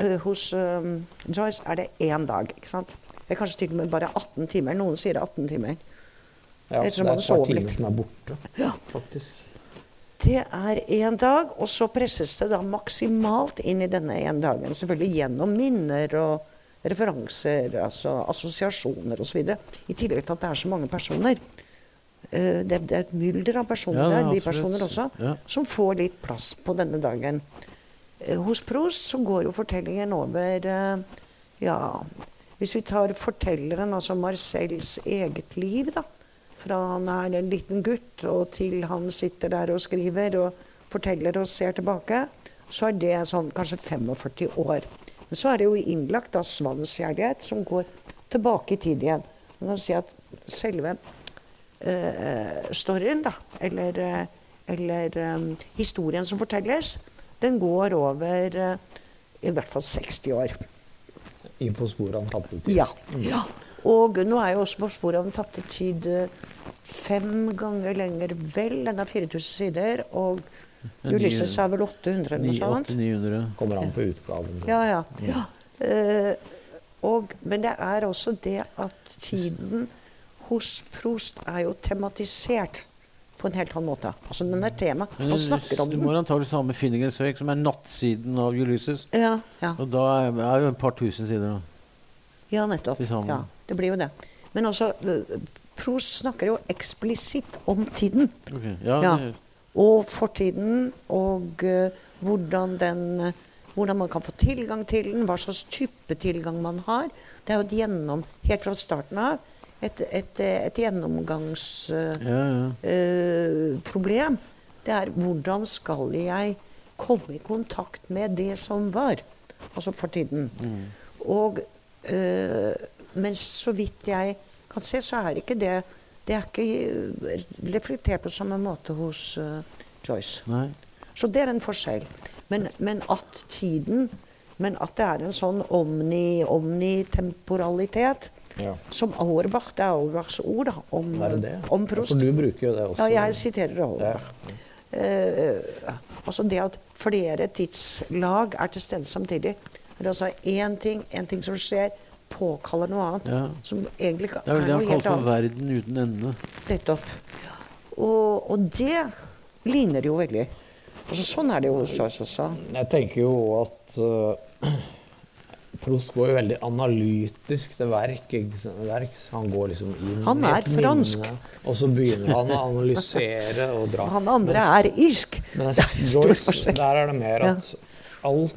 eh, Hos eh, Joyce er det én dag. ikke sant? Det er kanskje til og med bare 18 timer. Noen sier 18 timer. Ja, det Ellers må er et par timer som er borte, Ja. faktisk. Det er én dag, og så presses det da maksimalt inn i denne ene dagen. Selvfølgelig gjennom minner og referanser, altså assosiasjoner osv. I tillegg til at det er så mange personer. Uh, det, det er et mylder av personer Ja, der, bipersoner også, Ja. som får litt plass på denne dagen. Uh, hos Prost så går jo fortellingen over uh, Ja, hvis vi tar fortelleren, altså Marcels eget liv, da. Fra han er en liten gutt og til han sitter der og skriver og forteller og ser tilbake, så er det sånn kanskje 45 år. Men så er det jo innlagt da Svannskjærlighet, som går tilbake i tid igjen. Man kan si at selve eh, storyen, da, eller, eh, eller eh, historien som fortelles, den går over eh, i hvert fall 60 år. Inn På sporet av den tapte tid. Ja. ja. Og nå er jo også på sporet av den tapte tid eh, fem ganger lenger vel. Den har 4000 sider. Og Ulysses er vel 800 eller noe sånt. 800-900. Kommer an på utgaven. Ja, ja. ja. Uh, og, men det er også det at tiden hos Prost er jo tematisert på en helt annen måte. Altså den er tema. Han snakker om den. du må antakelig ha med Finnegans Wake, som er nattsiden av Ulysses. Ja, ja. Og da er er jo et par tusen sider. da. ja nettopp. Ja, det blir jo det. Men også eh, Prost snakker jo eksplisitt om tiden. Ok, Ja, Ja. Det, Og fortiden, og eh, hvordan, den, eh, hvordan man kan få tilgang til den, hva slags type tilgang man har. Det er jo et gjennom, helt fra starten av et, et, eh, et gjennomgangsproblem. ja, ja. problem. det er hvordan skal jeg komme i kontakt med det som var? Altså fortiden. Mm. Og eh, Men så vidt jeg kan se, så er ikke det Det er ikke eh, reflektert på samme måte hos uh, Joyce. Nei. Så det er en forskjell. Men, men at tiden Men at det er en sånn omni, omnitemporalitet Ja. som Auerbach Det er Auerbachs ord da, om, det det? om Ja, Prost. For du bruker jo det også. Ja, jeg siterer Auerbach. Uh, altså det at flere tidslag er til stede samtidig. Det er altså én ting, en ting som skjer, påkaller noe annet. Ja. Som egentlig ikke Det er vel det han kaller for verden uten ende. Nettopp. Og, og det ligner jo veldig. Altså, sånn er det jo hos også. Jeg tenker jo at uh, Prost går jo veldig analytisk til verk, verks. Han går liksom inn Han i er et fransk. minne, og så begynner han å analysere og dra. (laughs) Han andre Mens- er irsk. Mens (laughs) er stor Joyce, der er det mer Ja. at alt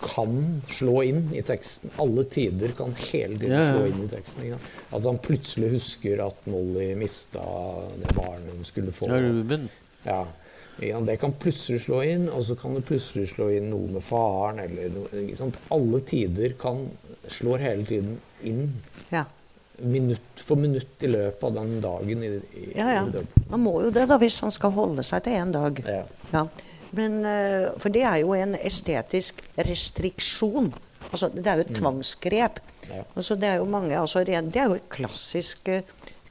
kan slå inn i teksten. Alle tider kan hele tiden slå inn i teksten. Ikke? At han plutselig husker at Molly mista det barnet hun skulle få. Ja, Ruben. Ja. Ja, det kan plutselig slå inn, og så kan det plutselig slå inn noe med faren. eller noe, ikke sant? Alle tider kan, slår hele tiden inn Ja. minutt for minutt i løpet av den dagen. I, i, Ja, ja. Han må jo det da, hvis han skal holde seg til én dag. Ja. Ja. Men, eh, for det er jo en estetisk restriksjon. Altså, det er jo et tvangsgrep. Ja. Altså, det er jo mange, altså, det er jo et klassisk, eh,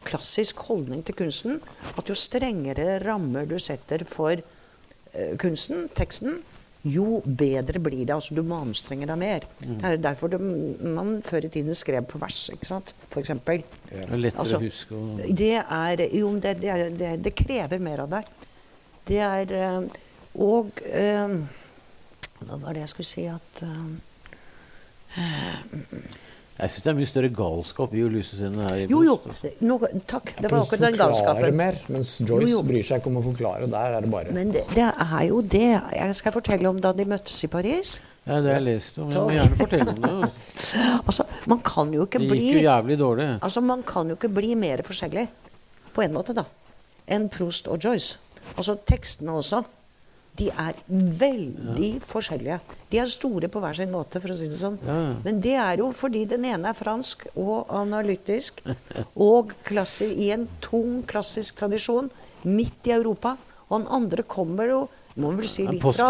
klassisk holdning til kunsten. At jo strengere rammer du setter for uh, kunsten, teksten, jo bedre blir det. Altså, du må anstrenge deg mer. Det er derfor det, man før i tiden skrev på vers, ikke sant? for eksempel. Det er lettere Altså, å huske. Og, Det er Jo, det, det, er, det, det krever mer av deg. Det er eh, Og eh, Hva var det jeg skulle si at eh, Jeg syns det er mye større galskap i Ulysses enn her i Jo, jo. Altså. Takk. Det var akkurat den galskapen. mer, mens Joyce Jo, jo. bryr seg ikke om å forklare. Der er det bare Men det, det er jo det. Jeg skal fortelle om da de møttes i Paris. Ja, det har jeg lest om. Jeg må gjerne fortelle om det. altså. (laughs) Altså, man kan jo ikke Det gikk jo jævlig dårlig. Altså, man kan jo ikke bli mer forskjellig, på en måte, da, enn Proust og Joyce. Altså, tekstene også. De er veldig forskjellige. De er store på hver sin måte, for å si det sånn. Ja, ja. Men det er jo fordi den ene er fransk og analytisk, og klassi, i en tung klassisk tradisjon midt i Europa. Og den andre kommer jo må vel si litt fra,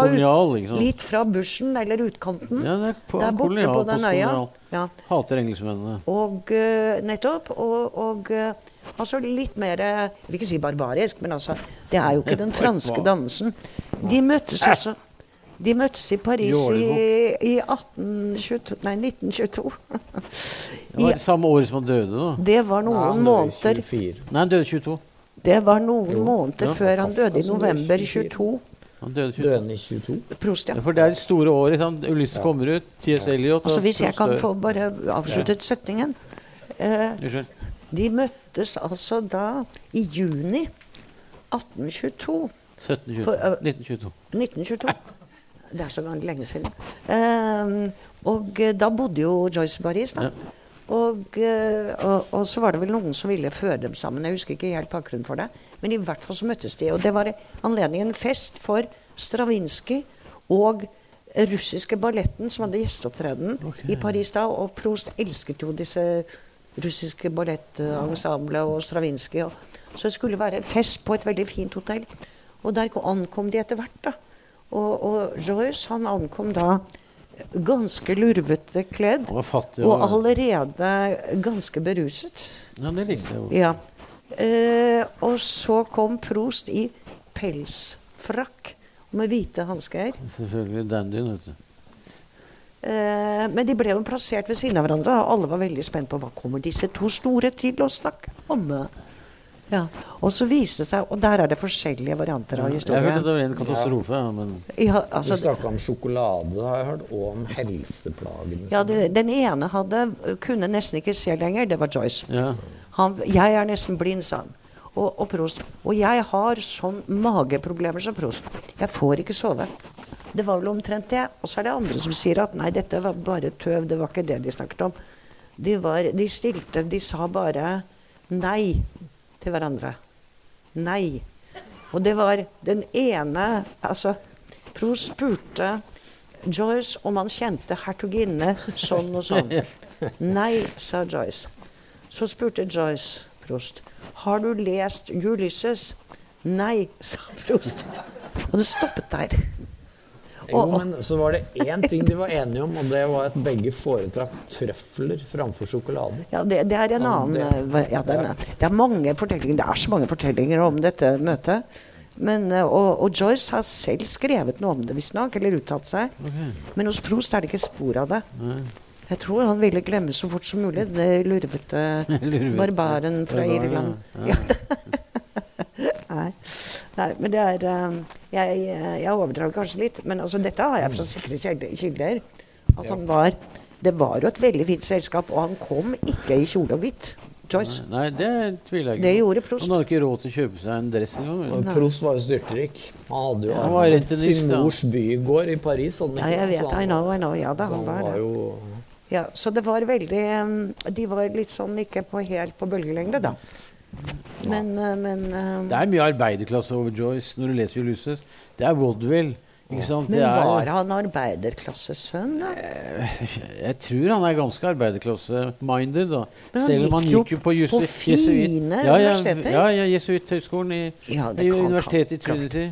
litt fra bushen eller utkanten. Ja, det er på, Der borte kolonial, på den øya. Ja. Hater engelskmennene. Og uh, nettopp. Og, og eh, altså litt mer Jeg vil ikke si barbarisk, men altså Det er jo ikke den franske dansen. De møttes altså De møttes i Paris i, i 1822 Nei, 1922. (laughs) Det var samme året som han døde, da. Det var noen måneder Nei, han døde 22. Det var noen måneder før han døde, i det november 22. Han døde 22. Døde i 22? Prost, ja. Ja, for det er det store året. Sant? Ulysses kommer ut, T.S. Eliot og Altså Hvis jeg kan få bare avsluttet setningen eh. De møttes altså da i juni 1822. 1722. For, øh, 1922. 1922. Det er så lenge siden. Uh, og eh, da bodde jo Joyce Paris, da. Ja. Og, eh, og, og så var det vel noen som ville føre dem sammen. Jeg husker ikke helt bakgrunnen for det. Men i hvert fall så møttes de. Og det var anledningen fest for Stravinskij og russiske balletten som hadde gjesteopptreden i Paris da. Og Proust elsket jo disse russiske ballettensemblet og Stravinskij. Så det skulle være fest på et veldig fint hotell. Og der ankom de etter hvert, da. Og, og Joyce han ankom da ganske lurvete kledd. Og, fattig. Og allerede ganske beruset. Ja, det likte jeg jo. Ja. Eh, og så kom Prost i pelsfrakk med hvite hansker. Selvfølgelig dandyen, vet du. Eh, men de ble jo plassert ved siden av hverandre, og alle var veldig spent på hva kommer disse to store til å snakke om. Ja. Og så viste det seg Og der er det forskjellige varianter av Jeg hørte historien. det var en katastrofe, ja, men Ja, Du altså, snakka om sjokolade, har jeg hørt, og om helseplagene. ja, det, den ene hadde, kunne nesten ikke se lenger. Det var Joyce. ja. Han, 'Jeg er nesten blind', sa han. Og, og Prost. Og jeg har sånn mageproblemer som Prost. Jeg får ikke sove. Det var vel omtrent det. Og så er det andre som sier at nei, dette var bare tøv. Det var ikke det de snakket om. De, var, de stilte De sa bare nei til hverandre. Nei. Og det var den ene Altså, Prost spurte Joyce om han kjente hertuginne sånn og sånn. (laughs) Nei, sa Joyce. Så spurte Joyce Prost har du lest Ulysses. Nei, sa Prost. Og det stoppet der. Jo, Og- men så var det én ting de var enige om, og det var at begge foretrakk trøfler framfor sjokolade. Ja, det, det er en annen det- eh, ja, det, er, Det er mange fortellinger Det er så mange fortellinger om dette møtet. Men, eh, og, og Joyce har selv skrevet noe om det, visstnok, eller uttalt seg. Men hos Prost er det ikke spor av det. Jeg tror han ville glemme så fort som mulig det lurvete (laughs) Lurvete. barbaren fra Barbaren, Irland. ja. (laughs) Nei. Nei, men det er eh, Jeg, jeg overdrar kanskje litt, men altså, dette har jeg fra sikre kilder-. At han var Det var jo et veldig fint selskap, og han kom ikke i kjole og hvitt. Joyce. Nei, det tviler jeg ikke Det på. gjorde Prost. Han hadde ikke råd til å kjøpe seg en dress engang. Prost var jo styrtrik. Han hadde jo Han var sin mors bygård i Paris. hadde Ja, jeg vet. Han I know, var- I know. Ja da, han var det. jo Ja, så det var veldig um, De var litt sånn ikke på, helt på bølgelengde, da. Men, uh, men um, Det er mye arbeiderklasse over Joyce når du leser Ulysses. Det er vaudeville. Men var han arbeiderklassesønn, da? Jeg tror han er ganske arbeiderklasse-minded. Selv om han gikk jo på, på Jesuit- fine ja, ja, universiteter. Ja, ja Jesuithøgskolen i, Ja, i universitetet i Trinity.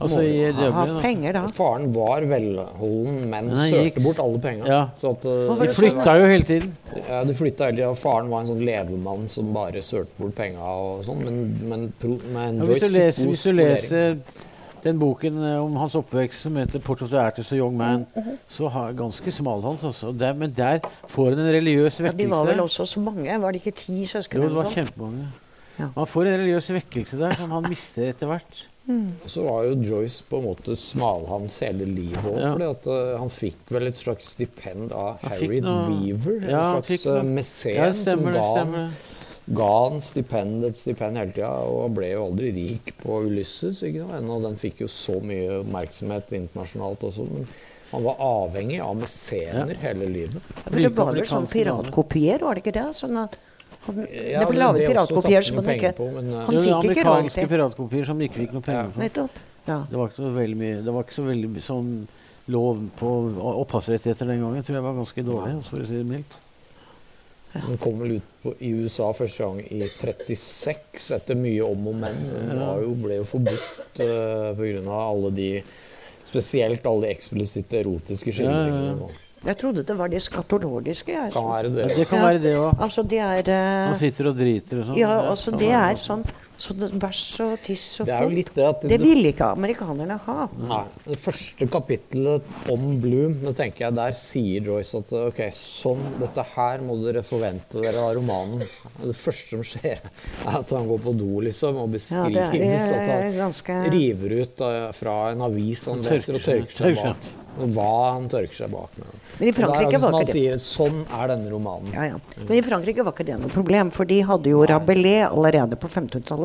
Altså Må i jo Ha altså. penger, da. Faren var velholden, men Men han sølte gikk- bort alle pengene. Ja. Så at, uh, De flytta jo hele tiden. Ja, de flytta hele tiden. og Faren var en sånn levemann som bare sølte bort penga og sånn. Men, men, pro, men Ja, hvis, du leser, hvis du leser den boken eh, om hans oppvekst som heter 'Portrait of the Artist of Young Man', så har ganske smal hans, altså. Der, men der får han en religiøs vekkelse. Ja, de var vel også så mange? Var det ikke ti søsken? Jo, det var kjempemange. Ja. Man får en religiøs vekkelse der som han mister etter hvert. Så var jo Joyce på en måte smalhans hele livet òg. Ja. fordi at eh, han fikk vel et slags stipend av Harriet Weaver. En Ja, han slags eh, noe- mesen Ja, som ga, det. ga han stipend et stipend hele tida. Og han ble jo aldri rik på Ulysses. ikke noe Ennå den fikk jo så mye oppmerksomhet internasjonalt også. Men han var avhengig av mesener hele livet. For det var vel sånn piratkopier, var det ikke det? Sånn at han, Ja, det ble laget piratkopier som han ikke på, men, eh, Han Det fikk var ikke amerikanske piratkopier som ikke fikk noe penger for. Nettopp. Ja. Det var ikke så veldig mye Det var ikke så veldig sånn lov på opphavsrettigheter den gangen. Jeg tror jeg var ganske dårlig, for å si det mildt. Den kom vel ut på, i USA første gang i 36, etter mye om og men. Den var jo, ble jo forbudt uh, pga. alle de Spesielt alle de eksplisitte erotiske skildringene. Ja, ja, Jeg trodde det var de skatologiske. Jeg. Kan være Ja, det. det kan være det òg. Altså, de er eh, Han sitter og driter og sånn. Ja, altså, det er sånn så Bæsj og tiss og Det er jo litt det at Det ville ikke amerikanerne ha. Nei, det første kapittelet om Bloom, det tenker jeg der sier Joyce at ok, sånn, dette her må dere forvente dere av romanen. Det første som skjer, er at han går på do, liksom, og Ja, beskrives det er, at han ganske river ut fra en avis han Han leser, og tørker seg- bak. Og hva han tørker seg bak med. Men i er Frankrike var ikke det sier, sånn er denne romanen. ja, ja. Men i Frankrike var ikke det noe problem, for de hadde jo Rabelais allerede på 1500-tallet.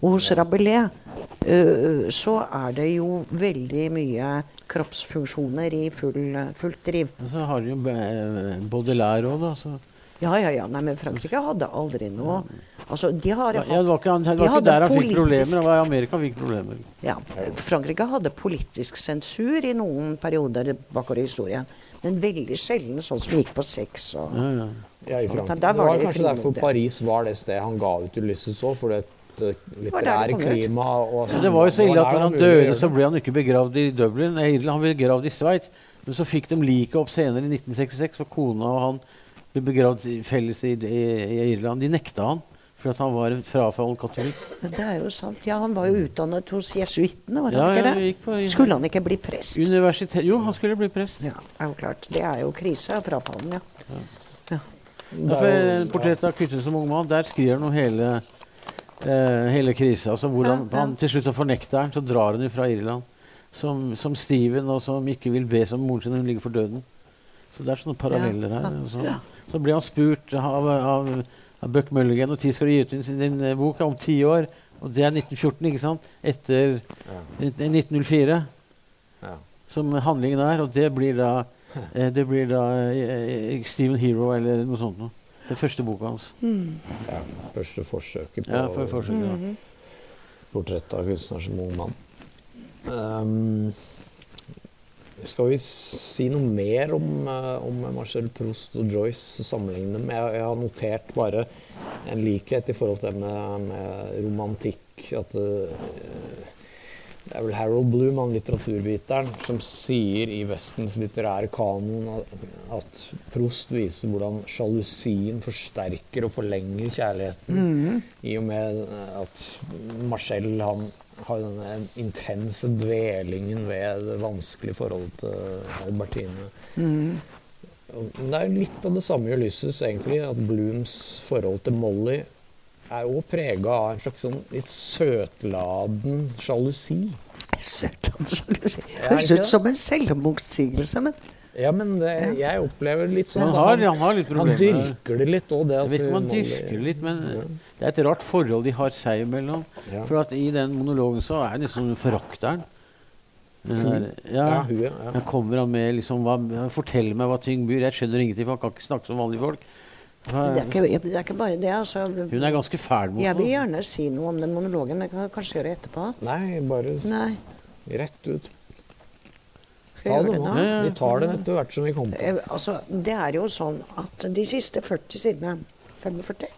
Og hos Rabelais uh, så er det jo veldig mye kroppsfunksjoner i full, fullt driv. Og så har de jo eh, Baudelaire òg, da. Så. Ja, ja, ja. Nei, men Frankrike hadde aldri noe Altså, de har Ja, hatt det var ikke, det var de ikke der han fikk problemer. Det var i Amerika han fikk problemer. Ja, Frankrike hadde politisk sensur i noen perioder bakover i historien. Men veldig sjelden sånn som gikk på sex. Og, Ja, ja. Ja, i Frankrike. Der Det var var det kanskje derfor. Paris var det stedet han ga ut Ulysses òg, for det det det litterære klimaet og sånn. det var jo så ille at når han døde, så ble han ikke begravd i Dublin. Han ble begravd i Sveits. Men så fikk de liket opp senere, i 1966, for kona og han ble begravd felles i, i, i Irland. De nekta han fordi at han var en frafallen katolikk. Det er jo sant. Ja, han var jo utdannet hos jesuittene, var han Ja, ikke det? på Skulle han ikke bli prest? universitet Jo, han skulle bli prest. Ja, er jo klart. Det er jo krise av frafallen, ja. ja. Ja, eh, Portrettet av Kvitte som ung mann, der skriver han om hele, eh, hele krisa. Altså hvordan Ja, ja. han Til slutt så fornekter han, så drar han fra Irland. Som, som Steven, og som ikke vil be som moren sin når hun ligger for døden. Så det er sånne paralleller her. Så, så blir han spurt av, av, av Buck Mulligan når skal du gi ut din, din eh, bok om ti år. Og det er 1914, ikke sant? Etter Ja. eh, 1904, Ja. som handlingen er. Og det blir da, (laughs) eh, det blir da eh, eh, Steven Hero eller noe sånt noe. Den første boka hans. Ja, første forsøket på Ja, for forsøk, ja. portrett av kunstner som ung mann. Um, skal vi si noe mer om, eh, om Marcel Proust og Joyce og sammenligne dem? Jeg, jeg har notert bare en likhet i forhold til det med, med romantikk. At det, det er vel Harold Bloom, han litteraturviteren, som sier i Vestens litterære kanon at, Prost viser hvordan sjalusien forsterker og forlenger kjærligheten. I og med at Marcel han har denne intense dvelingen ved det vanskelige forholdet til Albertine. Mm. Men det er litt av det samme i Ulysses, egentlig. At Blooms forhold til Molly er jo prega av en slags sånn litt søtladen sjalusi. Søtladen sjalusi? (laughs) Høres ut som en selvmotsigelse, men Ja, men det, jeg opplever litt sånn Han at har, han har litt han dyrker det litt òg, det Jeg at vet ikke om han dyrker det litt, men det er et rart forhold de har seg imellom. Ja. For at i den monologen så er det liksom forakteren. Hun? Ja. Ja, hun, ja. Kommer han med liksom hva, Fortell meg hva ting byr. Jeg skjønner ingenting, for han kan ikke snakke som vanlige folk. Det er ikke, det er ikke bare det. Altså. Hun er ganske fæl mot Jeg vil gjerne si noe om den monologen, men jeg kan kanskje gjøre det etterpå. Nei, bare Nei. rett ut. Ta det nå. Vi tar det etter hvert som vi kommer på. Eh, Altså, det er jo sånn at de siste 40 sidene 45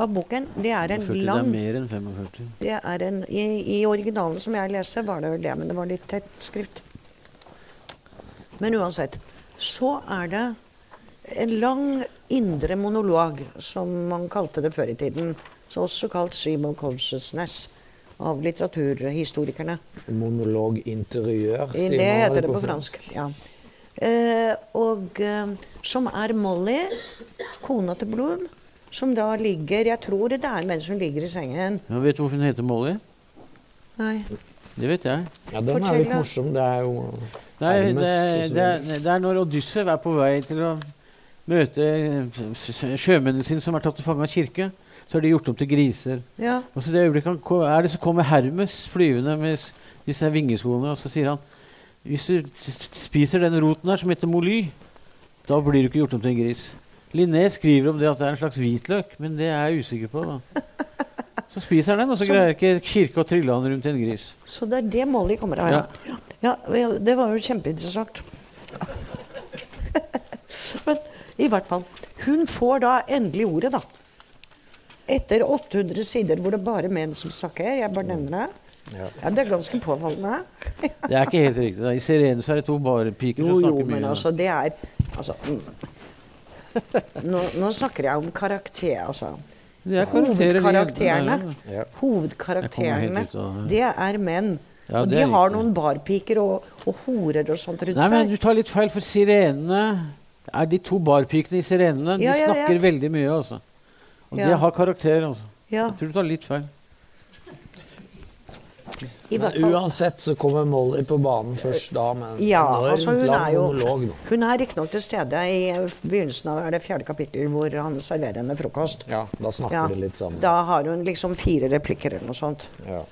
av boken, det er en 40, det er mer enn 45. det er en, i, I originalen som jeg leser, var det vel det, men det var litt tett skrift. Men uansett, så er det en lang indre monolog, som man kalte det før i tiden. Så også kalt 'stream of consciousness' av litteraturhistorikerne. Monolog interiør, I- sier Det man heter vel det på fransk. ja. Eh, og eh, som er Molly, kona til Bloom, som da ligger Jeg tror det er mens hun ligger i sengen. Ja, vet du hvorfor hun heter Molly? Nei. Det vet jeg. Ja, den Fortell, er litt morsom. Det er jo Nei, Hermes det, det, er, det er når Odyssey er på vei til å møte s- sjømennene sine som er tatt til fange av kirke. Så har de gjort om til griser. Ja. Og så det øyeblikket han er det så kommer Hermes flyvende med disse vingeskoene, og så sier han hvis du spiser den roten her som heter moly, da blir du ikke gjort om til en gris. Linné skriver om det at det er en slags hvitløk, men det er jeg usikker på. da. (laughs) Så spiser han den, og så Så- greier ikke kirke å trille han rundt en gris. Så det er det Molly kommer av. Ja. Ja, ja, det var jo kjempeinteressant. Men i hvert fall. Hun får da endelig ordet, da. Etter 800 sider hvor det er bare menn som snakker. Jeg bare nevner det. Ja. Ja, Det er ganske påfallende. (laughs) Det er ikke helt riktig. da. I Sirene så er det to barepiker Jo, som jo, snakker mye. men da. altså, det er Altså mm. nå, nå snakker jeg om karakter, altså. Det er Hovedkarakterene. Ja. Hovedkarakterene, det er menn. Ja, og de har noen barpiker og, og horer og sånt rundt Nei, men du tar litt feil, for sirenene er de to barpikene i sirenene. De Ja, ja, ja. snakker veldig mye, altså. Og Ja. de har karakter, altså. Ja, Jeg tror du tar litt feil. i hvert Men fall. uansett så kommer Molly på banen først da men Ja, altså hun er jo monolog. Da. Hun er riktignok til stede i begynnelsen av er det fjerde kapittel hvor han serverer henne frokost. Ja, da snakker Ja, de litt sammen. Da har hun liksom fire replikker eller noe sånt. Ja.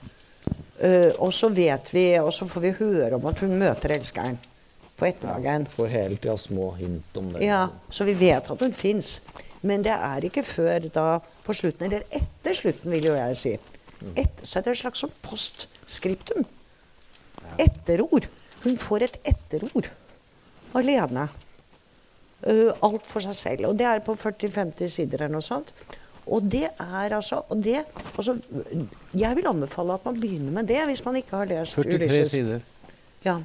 Uh, og så vet vi, og så får vi høre om at hun møter elskeren på ettermiddagen. Får hele tida små hint om det. Ja, så vi vet at hun fins. Men det er ikke før da på slutten, eller etter slutten, vil jo jeg si. Et, så er det et slags sånn postskriptum. Etterord. Hun får et etterord alene. Uh, alt for seg selv. Og det er på 40-50 sider eller noe sånt. Og det er altså, og det, altså Jeg vil anbefale at man begynner med det hvis man ikke har lest 43 Ulysses. sider. Ja,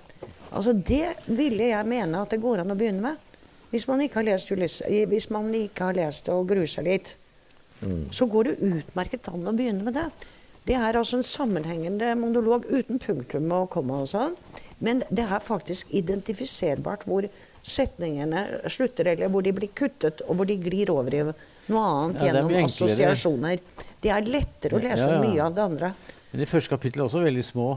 altså Det ville jeg mene at det går an å begynne med. Hvis man ikke har lest, hvis man ikke har lest og gruer seg litt, så går det utmerket an å begynne med det. Det er altså en sammenhengende monolog uten punktum og komma og sånn. Men det er faktisk identifiserbart hvor setningene slutter, eller hvor de blir kuttet, og hvor de glir over i noe annet Ja, gjennom assosiasjoner. Det er lettere å lese Ja, ja. mye av det andre. Men de første kapitlene er også veldig små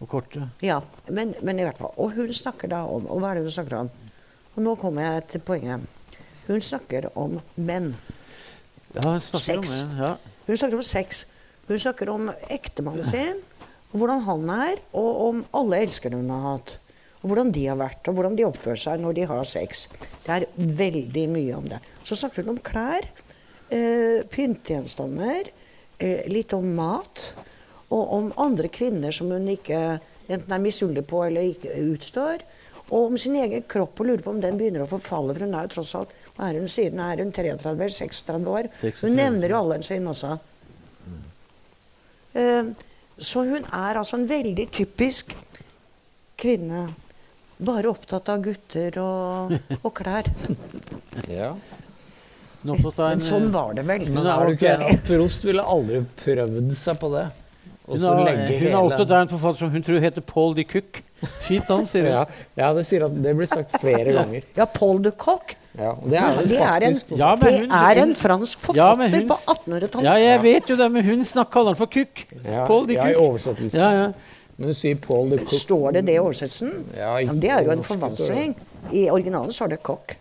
og korte. Ja, men, men i hvert fall. Og hun snakker da om Og hva er det hun snakker om? Og nå kommer jeg til poenget. Hun snakker om menn. Ja, hun snakker Sex. om det. Ja. Hun snakker om sex. Hun snakker om ektemannen sin, og hvordan han er, og om alle elskerne hun har hatt. Og hvordan de har vært, og hvordan de oppfører seg når de har sex. Det er veldig mye om det. Så snakker hun om klær, eh, pyntegjenstander, eh, litt om mat, og om andre kvinner som hun ikke enten er misunnelig på eller ikke utstår. Og om sin egen kropp og lurer på om den begynner å forfalle. For hun er jo tross alt hva er hun sier er hun 33 eller 36 år. 36. Hun nevner jo alderen sin også. Eh, så hun er altså en veldig typisk kvinne. Bare opptatt av gutter og, og klær. (laughs) Ja. Men sånn var det vel. Men er du ikke en enig? Prost ville aldri prøvd seg på det. Hun, har, hun har opptatt av en forfatter som hun tror heter Paul de Cook. Fint navn, sier hun. ja, ja, det sier at det blir sagt flere ganger. Ja, Paul de Cook. Ja, det er Det er en, Ja, hun, det hun- er en fransk forfatter ja, hun- på 1800-tallet. Ja, jeg vet jo det, men hun kaller han for Cook. ja, Paul de ja, i oversettelsen. Ja, ja. Men hun sier Paul de Cook. Står det det i oversettelsen? Ja, men det er jo en forvansling. I originalen står det Coq.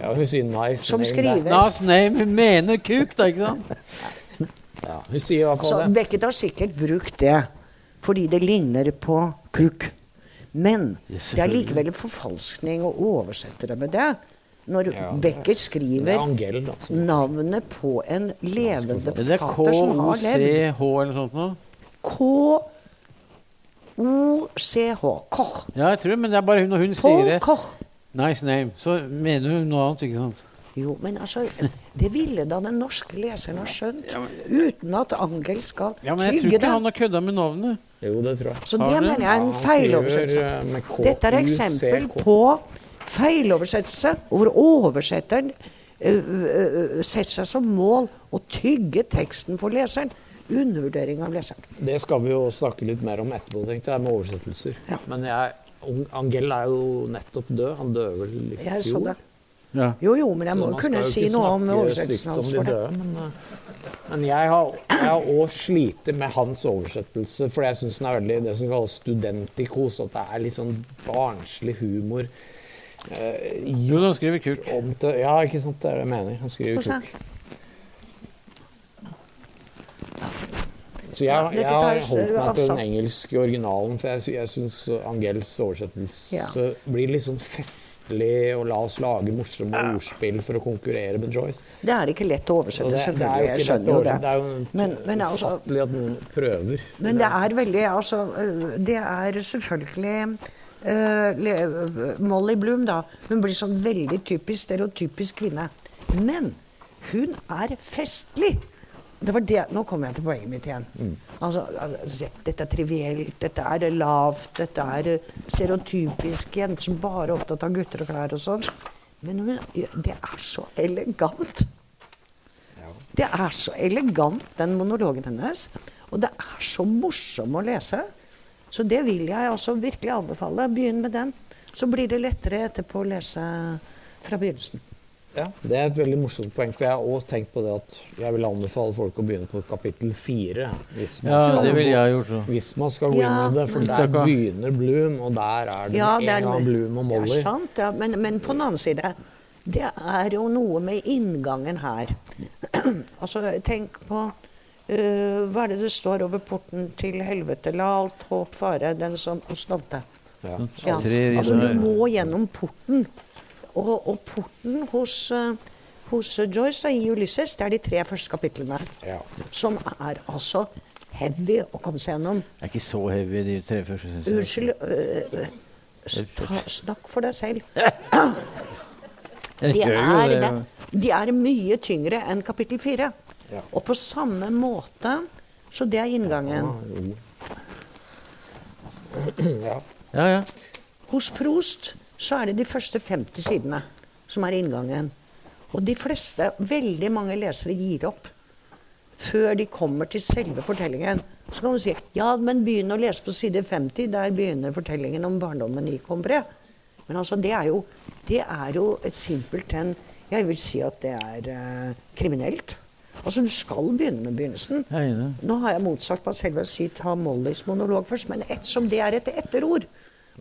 Ja, hun sier nice. Som name that. Nas name, hun mener kuk, da, ikke sant? (laughs) Ja, hun sier i hvert fall det. Beckett har sikkert brukt det fordi det ligner på kuk. Men det er likevel en forfalskning å oversette det med det. Når Ja, Beckett skriver Angel, da. navnet på en levende Det er forfatter som har levd. KOCH eller sånt noe. K-O-C-H. Koch. Ja, jeg tror men det er bare hun når hun Paul sier det. Koch. Nice name. Så mener hun noe annet, ikke sant? Jo, men altså Det ville da den norske leseren ha skjønt. Uten at Angel skal Ja, men jeg tror ikke han har kødda med navnet. Jo, det tror jeg. Så det mener jeg er en feiloversettelse. eh, Dette er eksempel på feiloversettelse, hvor oversetteren ø, ø, setter seg som mål å tygge teksten for leseren. Undervurdering av leseren. Det skal vi jo snakke litt mer om etterpå, tenkte jeg, med oversettelser. Ja. Men jeg, Angel er jo nettopp død. Han døde vel i fjor. Ja. Jo, jo, men jeg må jo kunne si noe om oversettelsen hans for det. Men, eh, men jeg har òg slitt med hans oversettelse, for jeg syns den er veldig det som kalles studentikos. At det er litt sånn barnslig humor. Eh, Jo, han skriver om til, ja, ikke sant, det er det jeg mener. Han skriver kuk. Så jeg, Ja, jeg har holdt meg til den engelske originalen, for jeg, jeg syns Angels oversettelse Ja. blir litt sånn festlig, og la oss lage morsomme ordspill for å konkurrere med Joyce. Det er ikke lett å oversette, det, selvfølgelig. Jeg skjønner jo det. Det er jo Men, men altså, ufattelig at noen prøver. Men det er veldig Altså, øh, det er selvfølgelig uh, Molly Bloom, da. Hun blir sånn veldig typisk stereotypisk kvinne. Men hun er festlig! Det var det, Nå kommer jeg til poenget mitt igjen. Altså, altså, dette er trivielt, dette er lavt, dette er øh, stereotypisk jenter som bare er opptatt av gutter og klær og sånn. Men hun, det er så elegant. Det er så elegant, den monologen hennes. Og det er så morsom å lese. Så det vil jeg også virkelig anbefale. Begynn med den. Så blir det lettere etterpå å lese fra begynnelsen. Ja, det er et veldig morsomt poeng, for jeg har også tenkt på det at jeg vil anbefale folk å begynne på kapittel fire. Hvis man, Ja, skal, det vil jeg gjort. Så. hvis man skal gå inn i det, for der begynner Bloom, og der er det Ja, en gang Bloom og Det er sant, ja. Men, men på den annen side Det er jo noe med inngangen her. (clears throat) altså, tenk på uh, Hva er det det står over porten til helvete? La alt håp fare den som Ostante. Ja. Ja. Altså, du må gjennom porten. Og, og porten hos, eh, hos Joyce og i Ulysses, det er de tre første kapitlene. Ja. Som er altså heavy å komme seg gjennom. Det er ikke så heavy, de tre første. synes jeg. Unnskyld øh, sta- Snakk for deg selv. (laughs) De er, det, de er mye tyngre enn kapittel fire. Ja. Og på samme måte Så det er inngangen. ja. Ja, (clears throat) ja. Hos Prost så er det de første 50 sidene som er inngangen. Og de fleste, veldig mange lesere, gir opp før de kommer til selve fortellingen. Så kan du si ja, men begynn å lese på side 50. Der begynner fortellingen om barndommen i Combré. Men altså, det er jo, det er jo et simpelthen Jeg vil si at det er eh, kriminelt. Altså, du skal begynne med begynnelsen. Nå har jeg motsatt meg selv ved å si ta Mollys monolog først, men ettersom det er et etterord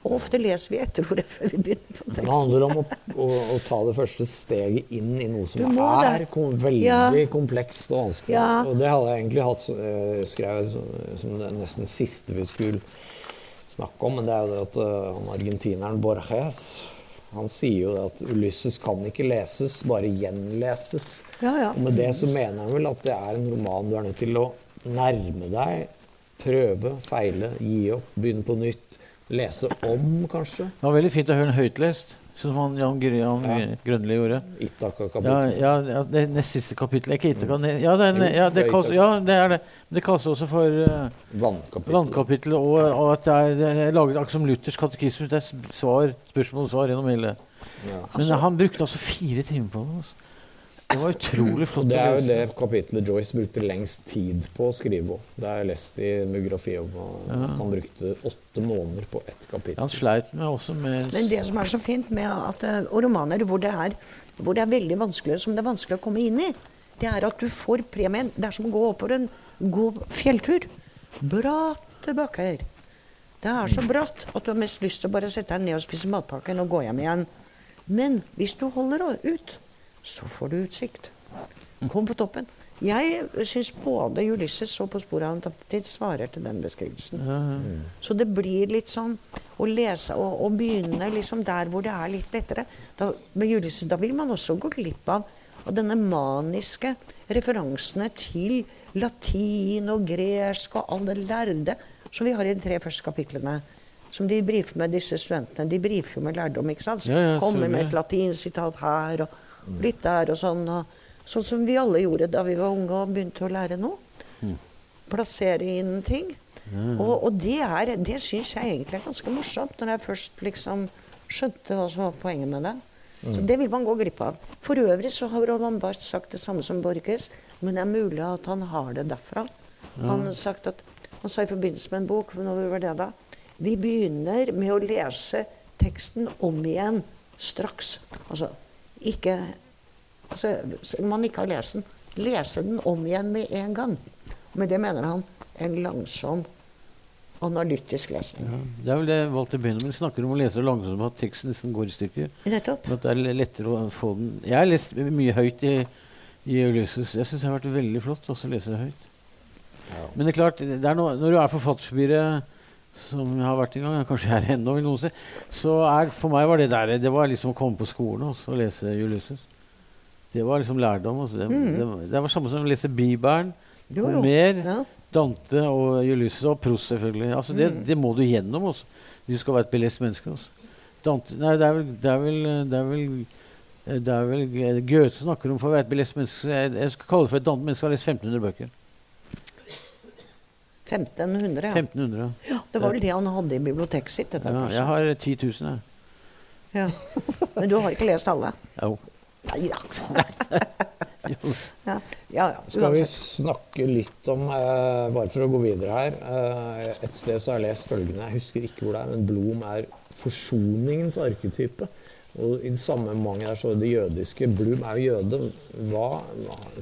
Og ofte leser vi etterordet før vi begynner på teksten. Det handler om å, å, å ta det første steget inn i noe som er kom, veldig Ja. komplekst og vanskelig. Ja. Og det hadde jeg egentlig hatt eh, skrevet som, som det nesten siste vi skulle snakke om, men det er jo det at han argentineren Borges han sier jo at Ulysses kan ikke leses, bare gjenleses. Ja, ja. Og med det så mener han vel at det er en roman du er nødt til å nærme deg, prøve, feile, gi opp, begynne på nytt. Lese om, kanskje. Det var veldig fint å høre den høytlest, som han Jan, Jan Ja. Grønli gjorde. Ja, Itaka-kapittel. ja, ja, det nest siste kapittel. Ikke Itaka. ne- Ja, det ja, det kalles, ja, det er det. Men det kalles også for uh, vannkapittelet. vannkapittelet og, og at det er, er laget akkurat som Luthers katekisme. Det er svar, spørsmål og svar gjennom hele. Ja. Men han brukte altså fire timer på det. Altså. Det var utrolig flott det er jo det kapitlet Joyce brukte lengst tid på å skrive òg. Det er lest i biografi om at han brukte åtte måneder på ett kapittel. Han sleit med også med Men det som er så fint med at, eh, og romaner hvor det, er, hvor det er veldig vanskelig, som det er vanskelig å komme inn i, det er at du får premien. Det er som å gå oppover en god fjelltur. Bratte bakker. Det er så bratt at du har mest lyst til å bare sette deg ned og spise matpakken og gå hjem igjen. Men hvis du holder ut, så får du utsikt. Kom på toppen. Jeg syns både Ulysses og På sporet av en tapt tid svarer til den beskrivelsen. Så det blir litt sånn å lese og, og begynne liksom der hvor det er litt lettere. Da, med Ulysses, da vil man også gå glipp av, av denne maniske referansene til latin og gresk og all det lærde som vi har i de tre første kapitlene. Som de brifer med disse studentene. De brifer jo med lærdom. ikke sant? Ja, ja, Kommer med et latinsitat her og litt der og sånn. Og, sånn som vi alle gjorde da vi var unge og begynte å lære noe. Plassere inn ting. Og, og det, er, det syns jeg egentlig er ganske morsomt, når jeg først liksom skjønte hva som var poenget med det. Så Det vil man gå glipp av. For øvrig så har Roland Barth sagt det samme som Borges, men det er mulig at han har det derfra. Han, sagt at, han sa i forbindelse med en bok når var det da, Vi begynner med å lese teksten om igjen straks. Altså ikke altså, man ikke har lest den, lese den om igjen med en gang. Med det mener han en langsom, analytisk lesning. Ja, det er vel det Walter Benjamin snakker om å lese langsomt, at teksten nesten går i stykker. Nettopp. Men at det er lettere å få den Jeg har lest mye høyt i, i Ulysses. Jeg syns det har vært veldig flott også å lese det høyt. Men det er klart, det er no, når du er forfatterspiret som jeg har vært en gang, kanskje jeg er ennå, vil noen si, så er for meg var det der Det var liksom å komme på skolen også, og lese Julius. Det var liksom lærdom. Altså. Det, Mm. det, var- det var samme som å lese Bibelen, Jo. Homer, Ja. Dante og Julius og Proust, selvfølgelig. Altså, det, Mm. det må du gjennom også, du skal være et belest menneske. Også. Dante, nei, det er vel, det er vel, det er vel det er vel eh, Goethe snakker om for å være et belest menneske. Jeg, jeg skal kalle det for et annet menneske har lest 1500 bøker. 1500, ja. 1500, ja. Det var vel det han hadde i biblioteket sitt. Dette, ja. Jeg har 10 000, jeg. Ja. (laughs) Men du har ikke lest alle? Jo. Nei da. (laughs) Ja, ja. ja. Skal vi snakke litt om, eh, bare for å gå videre her eh, Et sted så har jeg lest følgende, jeg husker ikke hvor det er, men Blom er forsoningens arketype. Og I det samme mange der så er det jødiske. Blum er jo jøde. Hva,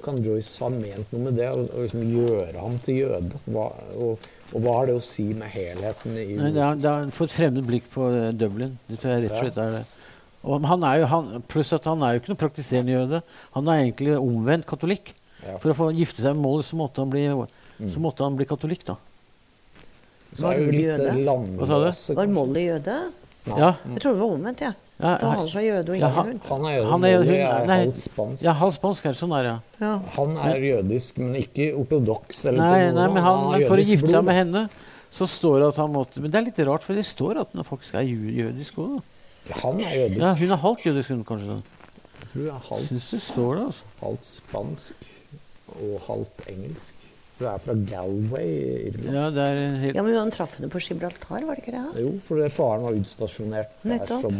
Kan Joyce ha ment noe med det? Å liksom gjøre ham til jøde? Hva, og, og hva har det å si med helheten i Nei, det har, det har fått fremmed blikk på eh, Dublin. Det tror jeg rett og slett er det. Og han er jo, han, pluss at han er jo ikke noe praktiserende jøde. Han er egentlig omvendt katolikk. Ja. For å få gifte seg med Molly så måtte han bli, så måtte han bli katolikk, da. Så er Var litt jøde? det Hva sa du? Var Molly jøde? Ja, Jeg trodde det var omvendt. Ja. Ja, da han som er jøde, og Ja, han-. Han er jøde. Han er jøde, er nei. halvt spansk. ja halv spansk er sånn der, ja. Ja. Han er jødisk, men ikke ortodoks. eller Nei, noe nei, men han, har for å gifte seg med henne, så står det at han måtte Men det er litt rart, for det står at han faktisk er jødisk òg. Han er jødisk. Ja, hun er halvt jødisk, hun kanskje. Jeg tror han er halvt, Syns det står det, altså. halvt spansk og halvt engelsk. Du er fra Galway i Irland. Ja, det er helt ja, men han traff henne på Gibraltar, var det ikke det? Jo, for faren var utstasjonert der som,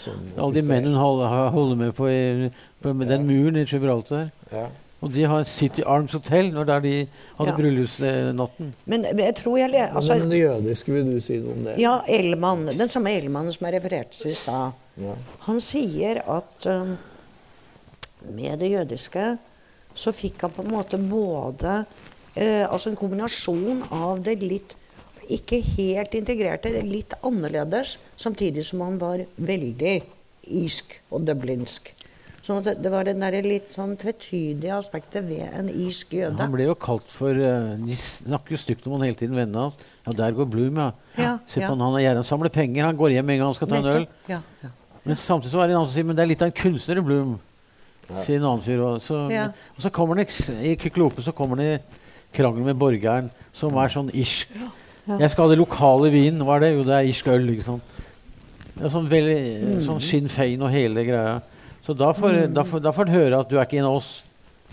som Alle de menn hun holder, med på, i, på med den muren i Gibraltar. Ja. Og de har City Arms Hotel når der de hadde Ja. bryllupsnatten. Men jeg tror jeg le... Men Altså, det jødiske, vil du si noe om det? ja, Elman, den samme Elmannen som jeg refererte til i stad. Ja. Han sier at um, med det jødiske så fikk han på en måte både eh, Altså en kombinasjon av det litt ikke helt integrerte, det litt annerledes, samtidig som han var veldig irsk og dublinsk. Sånn at det, det var den der litt sånn tvetydige aspektet ved en irsk jøde. Han ble jo kalt for eh, De snakker jo stygt om han hele tiden, vennene hans. Ja, der går Bloom, ja. Ja, Se på ja. han, han er gjerrig. Samler penger. Han går hjem med en gang han skal ta en øl. Ja, ja. Men samtidig så er det en annen som sier men det er litt av en kunstner i Bloom. Sier en annen fyr. Og så, Ja. og så kommer han i, i Kyklope så kommer han i krangel med borgeren, som er sånn irsk. Jeg skal ha det lokale vin. Hva er det? Jo, det er irsk øl. ikke sant? Det er sånn, veldig, Mm. sånn Sinn Fein og hele greia. Så da får, da, får, da får han høre at du er ikke en av oss.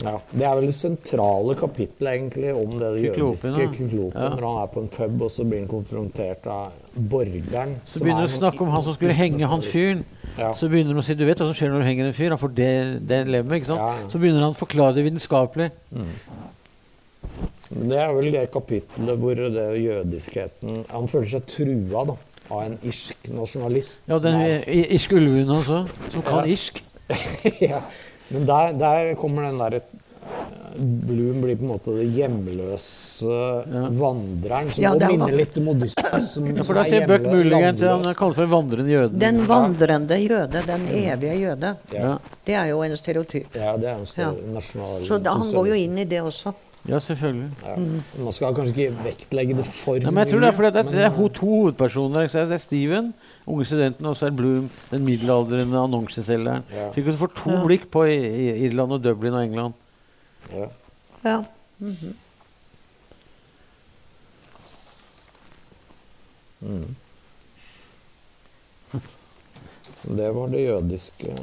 Ja, Det er vel det sentrale kapittelet egentlig om det jødiske. Kyklopen. Ja. Når han er på en pub, og så blir han konfrontert av borgeren. Så begynner han å snakke om han som skulle henge han fyren. Ja. Så begynner han å si du vet hva som skjer når du henger en fyr? Han får det, det lemmet. ikke sant? Ja. Så begynner han å forklare det vitenskapelig. Men Det er vel det kapittelet hvor det jødiskheten Han føler seg trua da, av en irsk nasjonalist. Ja, den irske ulven også, som kan Ja. irsk. (laughs) ja. Men der, der kommer den derre Bloom blir på en måte det hjemløse vandreren. Som Ja, også er minner litt om Odysseus. som- Ja, for da er sier Buck muligens Han er kalt for en vandrende jøde. Den vandrende jøde, den evige jøde, ja. det er jo en stereotyp. Ja, det er en stor Ja. nasjonal Så da, han går jo inn i det også. Ja, selvfølgelig. Ja. Man skal kanskje ikke vektlegge det for mye. men jeg tror det er fordi det det er to hovedpersoner. Ikke? Det er Steven, unge studenten, og så er Bloom, den middelaldrende annonseselgeren. Ja. Fikk du får to blikk på Irland og Dublin og England. ja. Ja. Det var det jødiske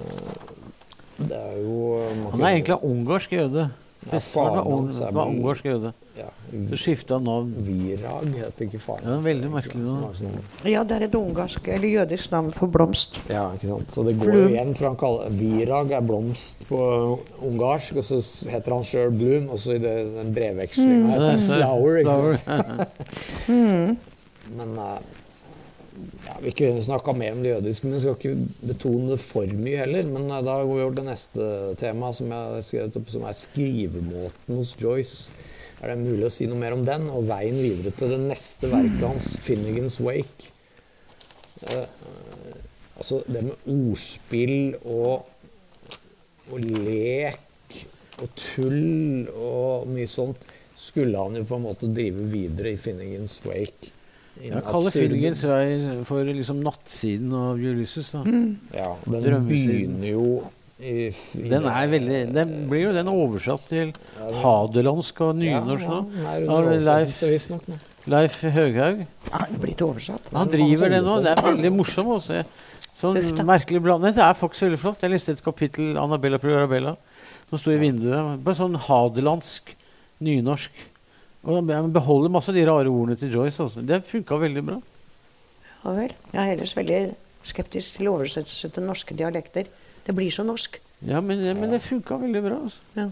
Det er jo Han er egentlig ungarsk jøde. Bestefaren var, ung, var ungarsk jøde. ja, Så skifta han navn. Virag heter ikke faren. Ja, veldig merkelig navn. Sånn- ja, det er et ungarsk eller jødisk navn for blomst. Ja, ikke sant. Så det går Blum. igjen, for han kaller Virag er blomst på ungarsk, og så heter han sjøl Blum, og så i det, den brevvekslinga mm. heter han Flower. Ikke Flower. (laughs) mm. Men eh, ja, Vi kunne snakka mer om det jødiske, men jeg skal ikke betone det for mye heller. Men eh, da går vi over til neste tema, som jeg har skrevet opp, som er skrivemåten hos Joyce. Er det mulig å si noe mer om den, og veien videre til det neste verket hans, 'Finnegans Wake'? Eh, altså det med ordspill og, og lek og tull og mye sånt skulle han jo på en måte drive videre i 'Finnegans Wake'. Jeg kaller absurdum. Vei for liksom nattsiden av Ulysses. da. Ja, den Drømmesiden. begynner jo i, i Den er veldig, den blir jo den oversatt til hadelandsk og nynorsk nå. Ja, ja, Leif. Leif Høghaug. Er det blitt oversatt? Han han driver det nå. Det er veldig morsomt å se. Sånn merkelig blanding. Det er faktisk veldig flott. Jeg leste et kapittel Annabella Prorabella som sto i vinduet. Bare sånn hadelandsk nynorsk. Og jeg beholder masse av de rare ordene til Joyce. Også. Det funka veldig bra. Ja vel. Jeg er ellers veldig skeptisk til oversettelse til norske dialekter. Det blir så norsk. Ja, men, men det funka veldig bra. Altså. Ja.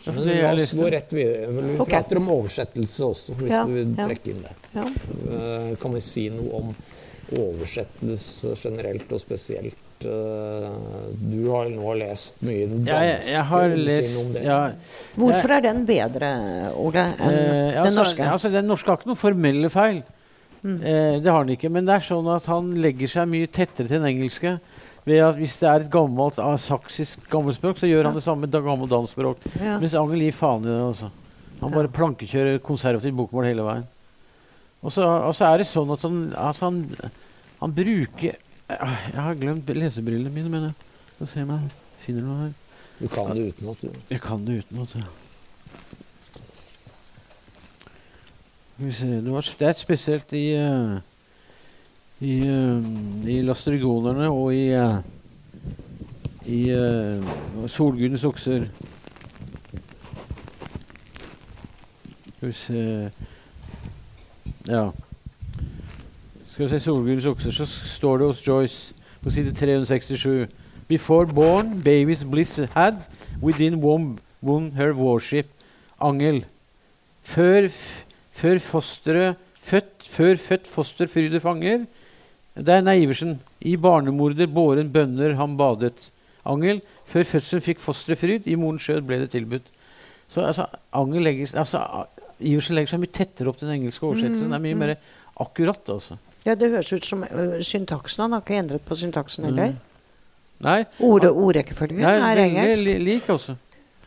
Det er Men la oss gå rett videre. Vi prater om oversettelse også, hvis Ja, du vil ja. trekke inn det. Ja. Eh, Kan vi si noe om oversettelse generelt og spesielt? Eh, Du har nå lest mye i den Ja, jeg, jeg har lest om det? ja, Hvorfor er den bedre, Ole, enn Eh, den altså, norske? Altså, den norske har ikke noen formelle feil. Eh, det har den ikke. Men det er sånn at han legger seg mye tettere til den engelske. Ved at Hvis det er et gammelt ah, saksisk gammelspråk, så gjør han det samme med gammelt dansk språk. Ja. Mens Angel gir faen i det. Også. Han bare plankekjører konservativt bokmål hele veien. Og så, og så er det sånn at han, altså han, han bruker Jeg har glemt lesebrillene mine, mener jeg. Skal se om jeg finner noe her. Du kan det utenat, du. Jeg kan det utenat, ja. Det, var, det er spesielt i uh, I, uh, i Lastrigonerne og i uh, I uh, Solgudens okser. Skal vi se Ja. Skal vi se Solgudens okser, så står det hos Joyce på side 367 Before born, baby's bliss had Within womb won her worship. Angel. Før, før fosteret Født, før født foster fryde fanger Det er Neiversen. I barnemorder båren bønner han badet. Angel. Før fødselen fikk fosteret fryd I morens skjød ble det tilbudt. Så altså, Angel legger altså, A- Iversen legger seg mye tettere opp til den engelske oversettelsen Det er mye mer akkurat altså Ja, det høres ut som uh, syntaksen. Han har ikke endret på syntaksen heller. Nei, Ord, ordrekkefølgen nei er engelsk. li lik også.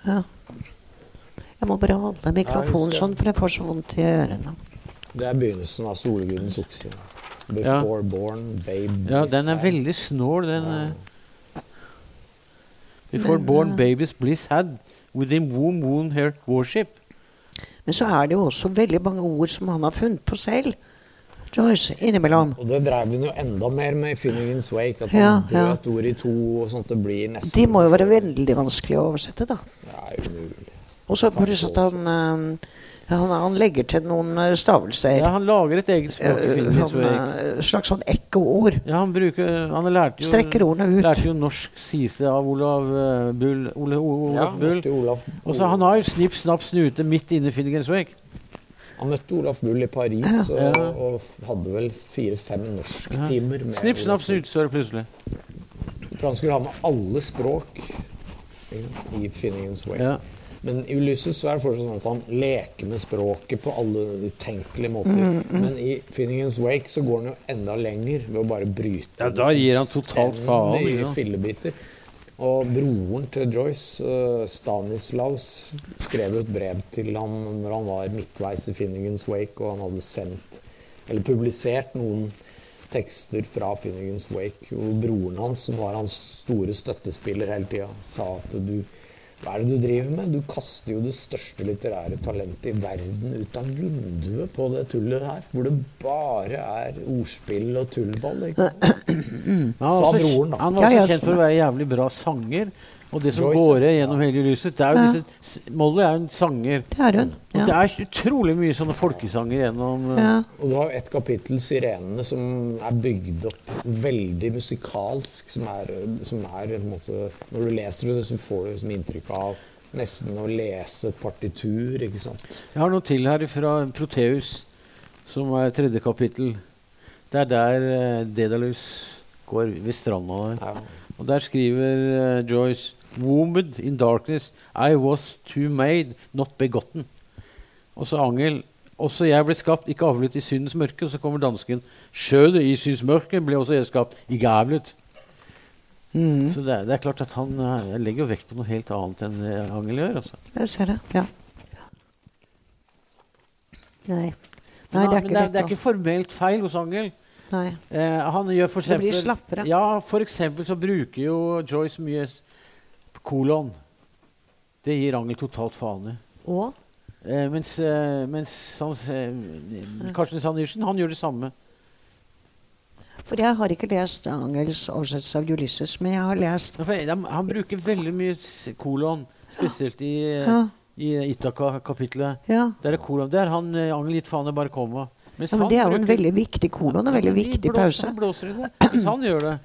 Ja. Jeg må bare holde mikrofonen husker sånn, for jeg får så vondt i ørene. Det er begynnelsen av Solgudens okse. Before born, babe Ja, den er veldig snål, den. Ja. Before Men, born babies bliss had, within womb wound her worship. Men så er det jo også veldig mange ord som han har funnet på selv. Joyce, innimellom. Og det drev hun jo enda mer med i Finnegans Wake. At han ja. brøt ord i to, og sånt. Det blir nesten De må jo være veldig vanskelig å oversette, da. Det er umulig. Og så pluss at han, ø, han, han legger til noen stavelser. Ja, han lager et eget språk. i Ø, Finnegan's sånn, slags sånn ekkoord. Ja, han bruker Han lærte jo, Strekker ordene ut. lærte jo norsk, siste av Olav eh, Bull. Ole, O- Ja, Olaf Bull. Olaf, Og så Han har jo snipp, snapp, snute midt inne i Finnegan's Wake. han møtte Olaf Bull i Paris og, Ja. og hadde vel fire-fem norsktimer. Ja. Snipp, snapp, snute, så står det plutselig. For han skulle ha med alle språk i Finnegans Wake. Ja. Men i Ulysses så er det fortsatt sånn at han leker med språket på alle utenkelige måter. Mm, Men i Finnegans Wake så går han jo enda lenger ved å bare bryte Ja, da gir han totalt faen, Ja. sant? fillebiter. Og broren til Joyce, eh, Stanislaus, skrev et brev til ham når han var midtveis i Finnegans Wake, og han hadde sendt, eller publisert noen tekster fra Finnegans Wake. Og broren hans, som var hans store støttespiller hele tida, sa at du hva er det du driver med? Du kaster jo det største litterære talentet i verden ut av vinduet på det tullet her. Hvor det bare er ordspill og tullball. Ikke? (clears throat) Sa broren, da. Han var så også kjent for å være jævlig bra sanger. Og det som Joyce, går ja. gjennom hele lyset, det er jo disse Molly er jo en sanger. Det er hun. Og det er utrolig mye sånne folkesanger gjennom eh, Ja. Og du har jo et kapittel, 'Sirenene', som er bygd opp veldig musikalsk. Som er, som er en måte, Når du leser det, så får du liksom inntrykk av nesten å lese et partitur. ikke sant? Jeg har noe til her fra Proteus, som er tredje kapittel. Det er der uh, Dedalus går ved stranda der. Ja. Og der skriver uh, Joyce Wombed in darkness, I was too made, not begotten. Og så Angel. Også jeg ble skapt, ikke avlet i syndens mørke. Og så kommer dansken. Skjødet i synsmørket ble også jeg skapt, ikke avlet. Mm. Så det er, det er klart at han legger vekt på noe helt annet enn Angel gjør. Altså. Jeg ser det. Ja. Nei. Nei, det er ikke det, er, det er ikke formelt feil hos Angel. Eh, han gjør for Det blir eksempel slappere. Ja, for eksempel så bruker jo Joyce mye kolon. Det gir Angel totalt faen i. Og Eh, mens eh, mens han, eh, Karsten Sandersen han gjør det samme. For jeg har ikke lest Angels oversettelse av Ulysses, men jeg har lest Ja, de- Han bruker veldig mye kolon, spesielt i, eh, Ja, i Itaka-kapitlet. ja. Der er kolon. Der han eh, Angel gitt faen i bare komma. Mens ja men han det er jo en veldig viktig kolon, en veldig viktig blåser- pause. Han blåser i det. Mens han gjør det.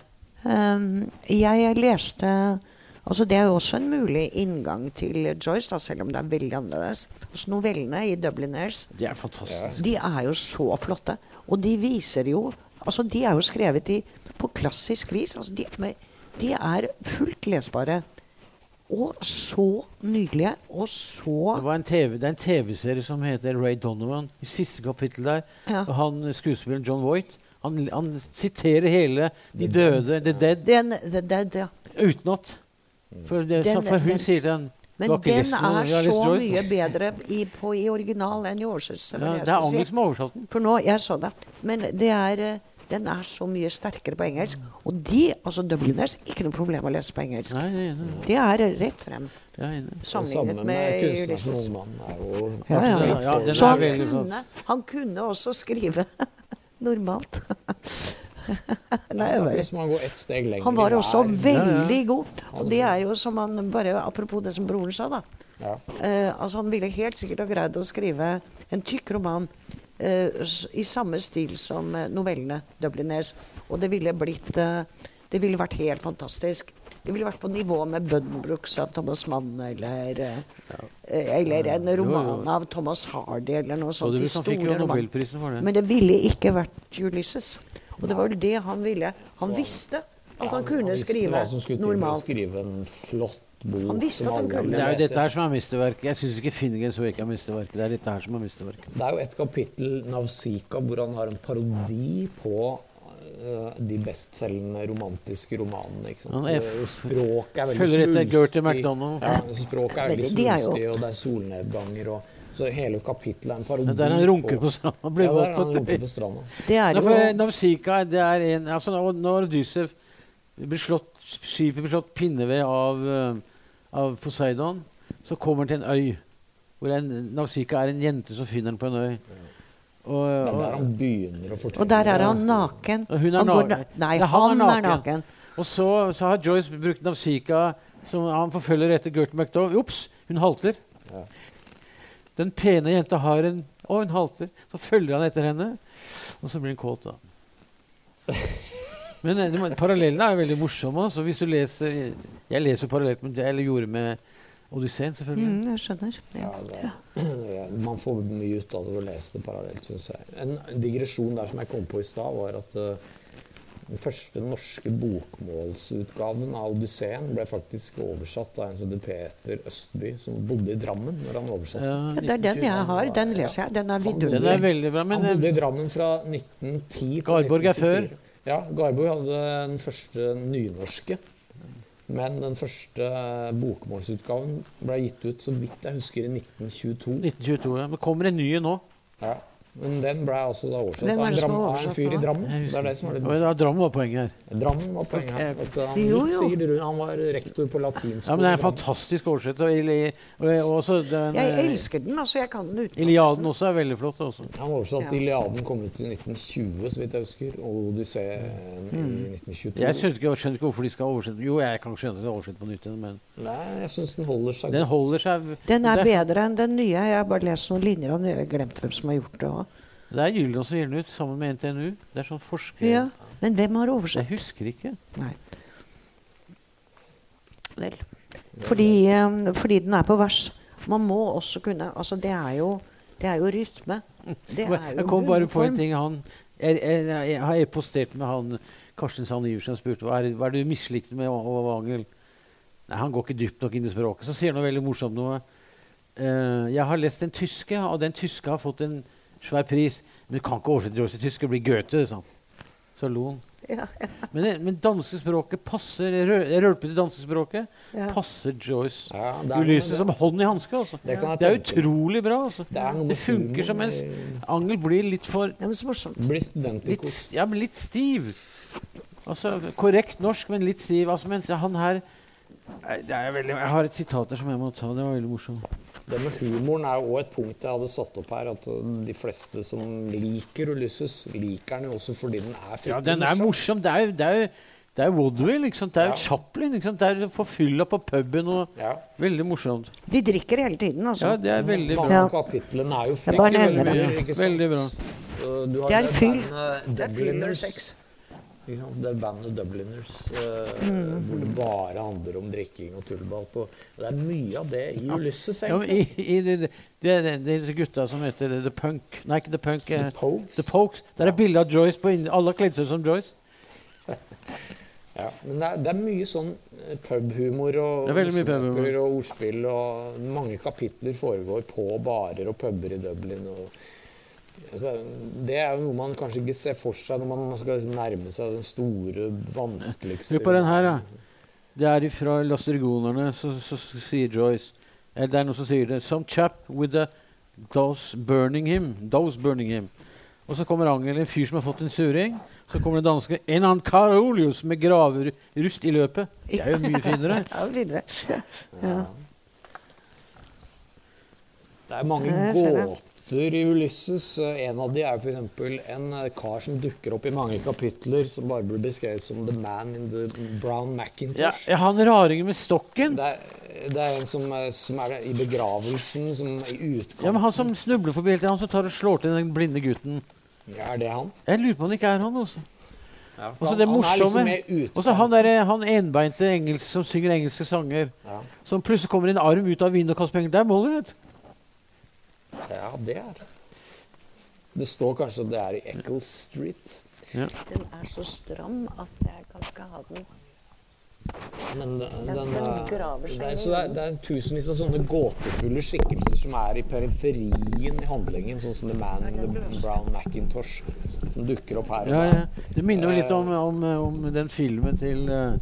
Um, jeg leste Altså Det er jo også en mulig inngang til Joyce, da, selv om det er veldig annerledes. Hos novellene i Dubliners De er fantastiske. de er jo så flotte. Og de viser jo Altså De er jo skrevet i, på klassisk vis. Altså de, de er fullt lesbare. Og så nydelige. Og Det, så var en TV, det er en TV-serie som heter Ray Donovan. I siste kapittel der. Ja. Han skuespilleren John Voight han, han siterer hele De døde, The Dead, den, det, det, det. utenat. For, det, Den- for hun den- sier den Men «Du har ikke den er så Joyce». mye bedre i, på, i original enn i oversettelse. ja, Det er. Angel som har oversatt den. For nå, jeg så det. Men det er, eh, den er så mye sterkere på engelsk. Og de, altså Dubliners, ikke noe problem å lese på engelsk. Nei, jeg er. Det er rett frem, sammenlignet med med Ulysses. er jo Ja, ja. Ja, ja, Så han sånn. kunne, han kunne også skrive (laughs) normalt. (laughs) (laughs) Nei, jeg. Hvis man går ett steg lenger Han var også veldig god. Og det er jo som han bare Apropos det som broren sa, da. ja. Eh, altså Han ville helt sikkert ha greid å skrive en tykk roman eh, i samme stil som eh, novellene 'Dubliners'. Og det ville blitt eh, Det ville vært helt fantastisk. Det ville vært på nivå med 'Buddenbrooks' av Thomas Mann, eller eh, eh, Eller en Jo, jo. roman av Thomas Hardy, eller noe sånt. Så det, De fikk jo store romanene. Nobelprisen for det. Men det ville ikke vært Ulysses. Og det var jo det han ville. Han visste at han kunne visste skrive hva som skulle til for å normalt. skrive en flott bok. Han visste at han kunne. det er jo dette her som er mesterverket. Jeg syns ikke Finnegens Wake er mesterverket. Det er dette her som er mesterverket. Det er jo et kapittel, Navsika, hvor han har en parodi på eh, de bestselgende romantiske romanene. ikke sant? Så Språket er veldig Følger etter. Gertie McDonald. Ja, språket er veldig de er svulstig, og det er solnedganger. Og, så hele kapittelet er en parodi Der han runker på stranda. Blir Ja, der våt han på runker på stranda. Det er jo Navsika det er en altså, når- Dysef blir slått, skipet blir slått pinneved av, eh, av Poseidon, så kommer han til en øy. Hvor en, Navsika er en jente som finner den på en øy. Og, er der han begynner å fortelle. Og der er han naken. Og hun er Han går naken. na- Nei, Ja, han, er naken. og så, så har Joyce brukt Navsika som han forfølger etter Gert McDowell. Ops, hun halter. Ja. Den pene jenta har en Og hun halter. Så følger han etter henne, og så blir hun kåt, da. (laughs) Men eh, det parallellene er jo veldig morsomme. Så hvis du leser Jeg leser jo parallelt med det, eller gjorde med Odysseen, selvfølgelig. Mm, jeg skjønner. Ja. Ja, det, (clears throat) man får mye ut av det å lese det parallelt, syns jeg. En digresjon der som jeg kom på i stad, var at eh, den første norske bokmålsutgaven av Odysseen ble faktisk oversatt av en som heter Peter Østby, som bodde i Drammen når han oversatte. Ja, Det er den jeg har. Den leser jeg. Den er Den er vidunderlig. veldig bra. Men han bodde i Drammen fra 1910 til Garborg er før. Ja, Garborg hadde den første nynorske. Men den første bokmålsutgaven ble gitt ut, så vidt jeg husker, i 1922. 1922, ja. Men kommer en ny nå? Ja. Men den ble altså da oversatt av en, dram, oversatt, en fyr i? Drammen. Det er det som er litt det da, Drammen var poenget her. Drammen var poenget her. At han Jo, jo. Sier, han var rektor på latinskolen. Ja, men det er en fantastisk oversett. Og, og, og den, Jeg eh, elsker den. altså Jeg kan den utenat. Iliaden også er veldig flott. Også. Han oversatte Ja. Iliaden, kom ut i 1920, så vidt jeg husker, og Odysseen i 1922. Jeg skjønner ikke, skjønner ikke hvorfor de skal oversette Jo, jeg kan skjønne at de oversetter på nytt igjen, men Nei, jeg syns den holder seg den holder seg Den er bedre enn den nye. Jeg har bare lest noen linjer og jeg har glemt hvem som har gjort det òg. Det er Gyldendal som gir den ut, sammen med NTNU. Det er sånn forsker... Ja. Men hvem har oversett? Jeg husker ikke. Nei. Vel. Fordi, eh, fordi den er på vers. Man må også kunne Altså, det er jo, det er jo rytme. Det er jo Jeg kom bare på en ting. Han, Jeg, jeg, jeg har e-postert med han Karsten Sand Iversen og spurt hva er, hva er det du mislikte med Wangel. Nei, Han går ikke dypt nok inn i språket. Så sier han noe veldig morsomt noe. Uh, jeg har lest en tyske, og den tyske har fått en svær pris. Men du kan ikke oversette Joyce til tysk. Det blir Goethe. sa han. Så lo han. Ja, Men, det- men danskespråket passer rø- rølpete danskespråket ja. passer Joyce Ja, det er Ulysses som hånd i hanske. Altså. Det kan Det er utrolig bra. Altså. Det, er Det funker som mens Angel blir litt for ja, så blir litt, ja, men litt stiv. Altså, korrekt norsk, men litt stiv. Altså, mens han her Nei, det er veldig, Jeg har et sitat der som jeg må ta. Det var veldig morsomt. Det med humoren er jo også et punkt jeg hadde satt opp her. At uh, de fleste som liker Ulysses, liker den jo også fordi den er Ja, den er morsom. Det er jo det er, jo- det er Woodville. Ikke sant? Det er jo Ja. Chaplin. Ikke sant? Det er forfylla på puben og Ja. Veldig morsomt. De drikker hele tiden, altså. Ja, det er veldig Mange bra. Ja. kapitlene er jo fryktelig veldig, sant? Veldig bra. Du har Det er fyll. Det er fyll og Dubliners. Det er bandet Dubliners, uh, Mm. hvor det bare handler om drikking og tullball. På. Og det er mye av det i Ulysses, Ja, i, i det, det, det, det, disse gutta som heter The Punk Nei, ikke The Punk. eh, The Pokes. The Pokes. Der er bilde av Joyce på inni Alle har kledd seg ut som Joyce. (laughs) Ja, men det er, det er mye sånn eh, pubhumor og, er morsomheter og ordspill. Og mange kapitler foregår på barer og puber i Dublin. Og, altså, det er jo noe man kanskje ikke ser for seg når man skal nærme seg den store, vanskeligste Hør på den her, da. Det er fra Lastergonerne, så, så, så sier Joyce Eller det er noen som sier det. Some chap with the those burning him. Those burning him. Og så kommer Angel, en fyr som har fått en suring. Så kommer den danske Enan Karolius med graverust i løpet. Det er jo mye finere. (laughs) Ja, finere. Ja. Det er mange Jeg gåter i Ulysses. Eh, En av de er f.eks. en eh, kar som dukker opp i mange kapitler, som bare blir beskrevet som the man in the brown Ja, Macintosh. ja, han raringen med stokken. Det, er, det er en som, er- som er i begravelsen, som er i utkant. Ja, men Han som snubler forbi hele tiden, han som tar og slår til den blinde gutten. Ja, er det han? Jeg lurer på om det ikke er han. også. Ja, Og så det han liksom morsomme med. Og så han der, han enbeinte engelsk som synger engelske sanger. Ja. Som plutselig kommer en arm ut av vinduet og kaster penger. Det er Molly, vet du. Ja, det er det. Står kanskje at det er i Eccles Street. Den er så stram at jeg kan ikke ha den. Men den, Den- den, den er- graver seg det, er, så det, er, det er tusenvis av sånne gåtefulle skikkelser som er i periferien i handlingen, sånn som The Man in the Brown Macintosh, som dukker opp her og Ja, der. ja. Det minner jo litt om, om, om den filmen til uh,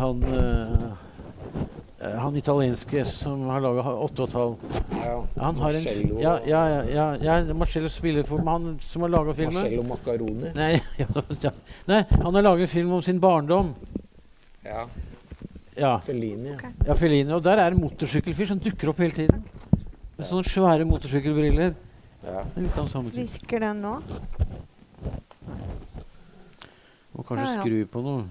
han eh, eh, han italienske som har laga åtte og et halvt. Ja, Han har en Marcello, ja, ja, ja, ja, ja, Marcello spiller for han som har laga filmen. Marcello Macaroni. Nei, (laughs) ja, ja. Nei, han har laget en film om sin barndom. Ja, Ja, Fellini. Okay. ja Fellini. Og der er en motorsykkelfyr som dukker opp hele tiden. Med sånne svære motorsykkelbriller. Ja. Litt av samme type. Virker den nå? Må kanskje Ja, ja. skru på noe.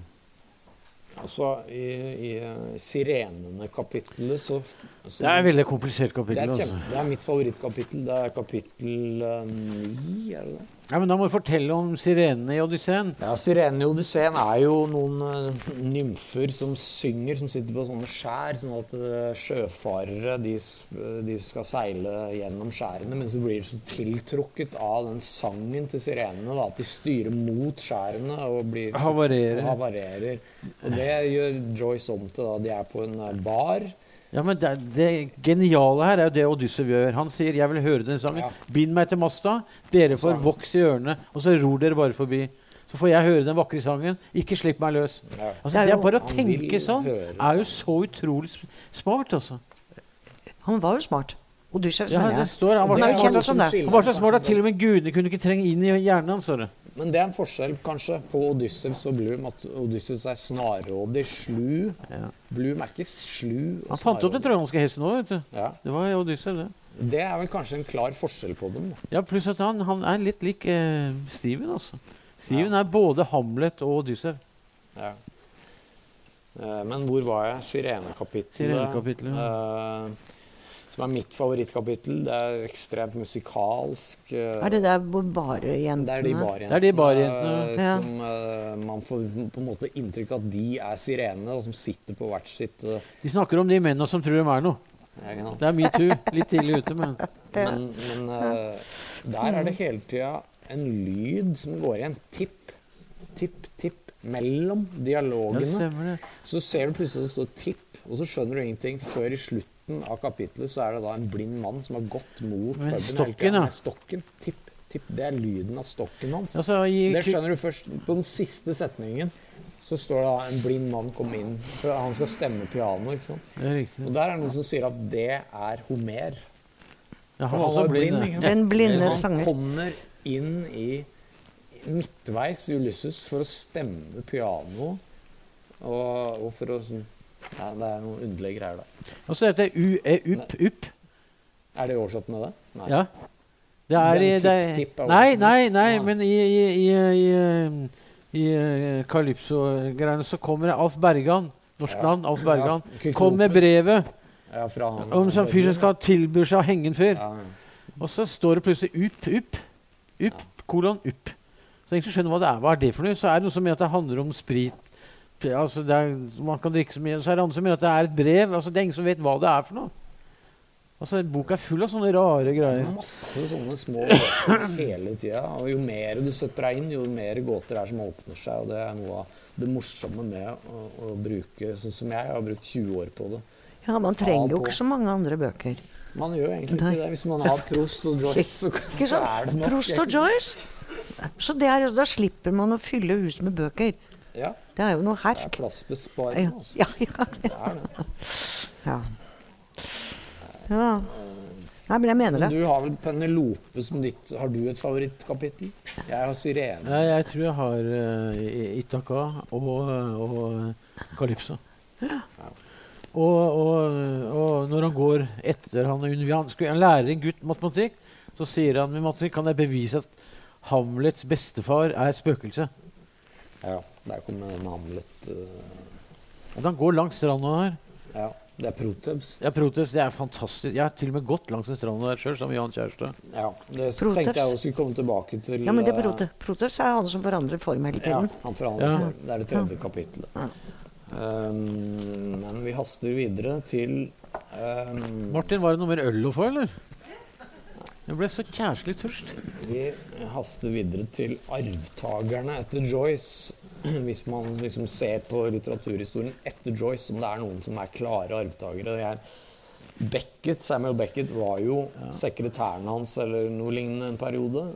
Altså, i, i eh, Sirenene-kapittelet så, så Det er et veldig komplisert kapittel. det er. Altså. kjempe, det er mitt favorittkapittel. Det er kapittel eh, ni, er det det? Ja, men Da må du fortelle om sirenene i Odysseen. Ja, Sirenene i Odysseen er jo noen uh, nymfer som synger, som sitter på sånne skjær, sånn at uh, sjøfarere de, eh, de skal seile gjennom skjærene, men så blir de så tiltrukket av den sangen til sirenene da, at de styrer mot skjærene og blir Havarerer. havarerer. Og det gjør Joyce om til da de er på en eh, bar. Ja, men det, det geniale her er jo det Odyssev gjør. Han sier 'jeg vil høre den sangen'. Ja. Bind meg til masta. Dere får Sang. voks i ørene, og så ror dere bare forbi. Så får jeg høre den vakre sangen. Ikke slipp meg løs. Ja. Altså, Det er det bare å tenke sånn er jo så utrolig smart, altså. Han var jo smart. Odysseus, Ja, mener det jeg. står, han var Han så smart, at- han var så smart at til og med gudene kunne ikke trenge inn i hjernen hans. Men det er en forskjell kanskje på Odysseus og Bloom. At Odysseus er snarrådig, slu. Ja. Bloom er ikke slu. og Han fant opp den trojanske hesten òg, vet du. Ja. Det var Odyssev, det. Det er vel kanskje en klar forskjell på dem. da. Ja, Pluss at han, han er litt lik eh, Steven, altså. Steven er både Hamlet og Odyssev. Ja. Eh, Men hvor var jeg? Sirenekapittelet. ja. eh, som er mitt favorittkapittel. Det er ekstremt musikalsk. eh, Er det der hvor bare jentene det er de barejentene. Det er de barjentene, eh, ja. som uh, man får på en måte inntrykk av at de er sirenene, og som sitter på hvert sitt uh... De snakker om de mennene som tror de er noe. ja. Det er metoo. Litt tidlig ute, men Men, men uh, der er det hele tida en lyd som går igjen. Tipp, tipp, tipp. Mellom Ja, dialogene. stemmer det. Så ser du plutselig at det står 'tipp', og så skjønner du ingenting. Før i slutten av kapitlet så er det da en blind mann som har gått mot Med puben stokken, ja. Med stokken. Tipp, tipp. Det er lyden av stokken hans. Altså, i, Det skjønner du først på den siste setningen. Så står det da en blind mann kom inn, for han skal stemme piano. ikke sant? Det er riktig. Og der er det noen som sier at det er Homer. Ja, han han var også blind. ikke Den blinde han sanger. kommer inn i midtveis i Ulysses for å stemme piano. Og, og for å sånn ja, Det er noen underlige greier der. Og så heter det U, upp, upp. Er det oversatt med det? Nei. Ja. Det er i det, er Nei, nei, nei, ja. men i, i, i, i, um, i uh, Calypso-greiene så kommer det Alf Bergan. Norsk Ja. navn. Alf Bergan. Ja, Kom med brevet Ja, fra han. om sånn fyr som skal tilby seg å henge en fyr. Og så står det plutselig UP, UP, Upp-kolon-up Så jeg skjønner hva det er. Hva er det for noe? Så er det noe som mener at det handler om sprit. Altså det er, man kan drikke så mye. Så er det andre som mener at det er et brev. Altså Det er ingen som vet hva det er for noe. Altså Boka er full av sånne rare greier. Masse sånne små gåter (clears throat) hele tida. Og jo mer du setter deg inn, jo mer gåter er som åpner seg. Og det er noe av det morsomme med å, å bruke sånn som jeg. Jeg har brukt 20 år på det. Ja, man trenger jo ikke så mange andre bøker. Man gjør egentlig ikke det. Hvis man har Prost og Joyce, så, Ikke så er det nok. Prost og Joyce. Så det er, da slipper man å fylle hus med bøker. Ja, Det er jo noe herk. det er plassbesparende. Altså. ja, ja, Det er det. ja. ja. Nei, men jeg mener det. Men du har vel Penelope som ditt Har du et favorittkapittel? Jeg har Sirene. Ja, jeg tror jeg har uh, Itaka og, og Calypso. Og, og, og når han går etter han, er han, skulle, han lærer en gutt matematikk, så sier han med matematikk kan jeg bevise at Hamlets bestefar er spøkelse. Ja, der kommer en Hamlet. uh... Den går langs stranda her. ja, det er Protevs. Ja, Proteus, det er fantastisk. Jeg har til og med gått langs den stranda der sjøl sammen med Jan Kjærstad. Ja, det Protevs. tenkte jeg også skulle komme tilbake til. Ja, men det er Prote, Proteus er han som forandrer form hele Ja, han forandrer Ja. form. Det er det tredje kapittelet. Um, men vi haster videre til um, Martin, var det noe mer øl å få, eller? Jeg ble så kjærslig tørst. Vi haster videre til arvtakerne etter Joyce. Hvis man liksom ser på litteraturhistorien etter Joyce, om det er noen som er klare arvtakere. Beckett, Samuel Beckett var jo sekretæren hans eller noe lignende en periode.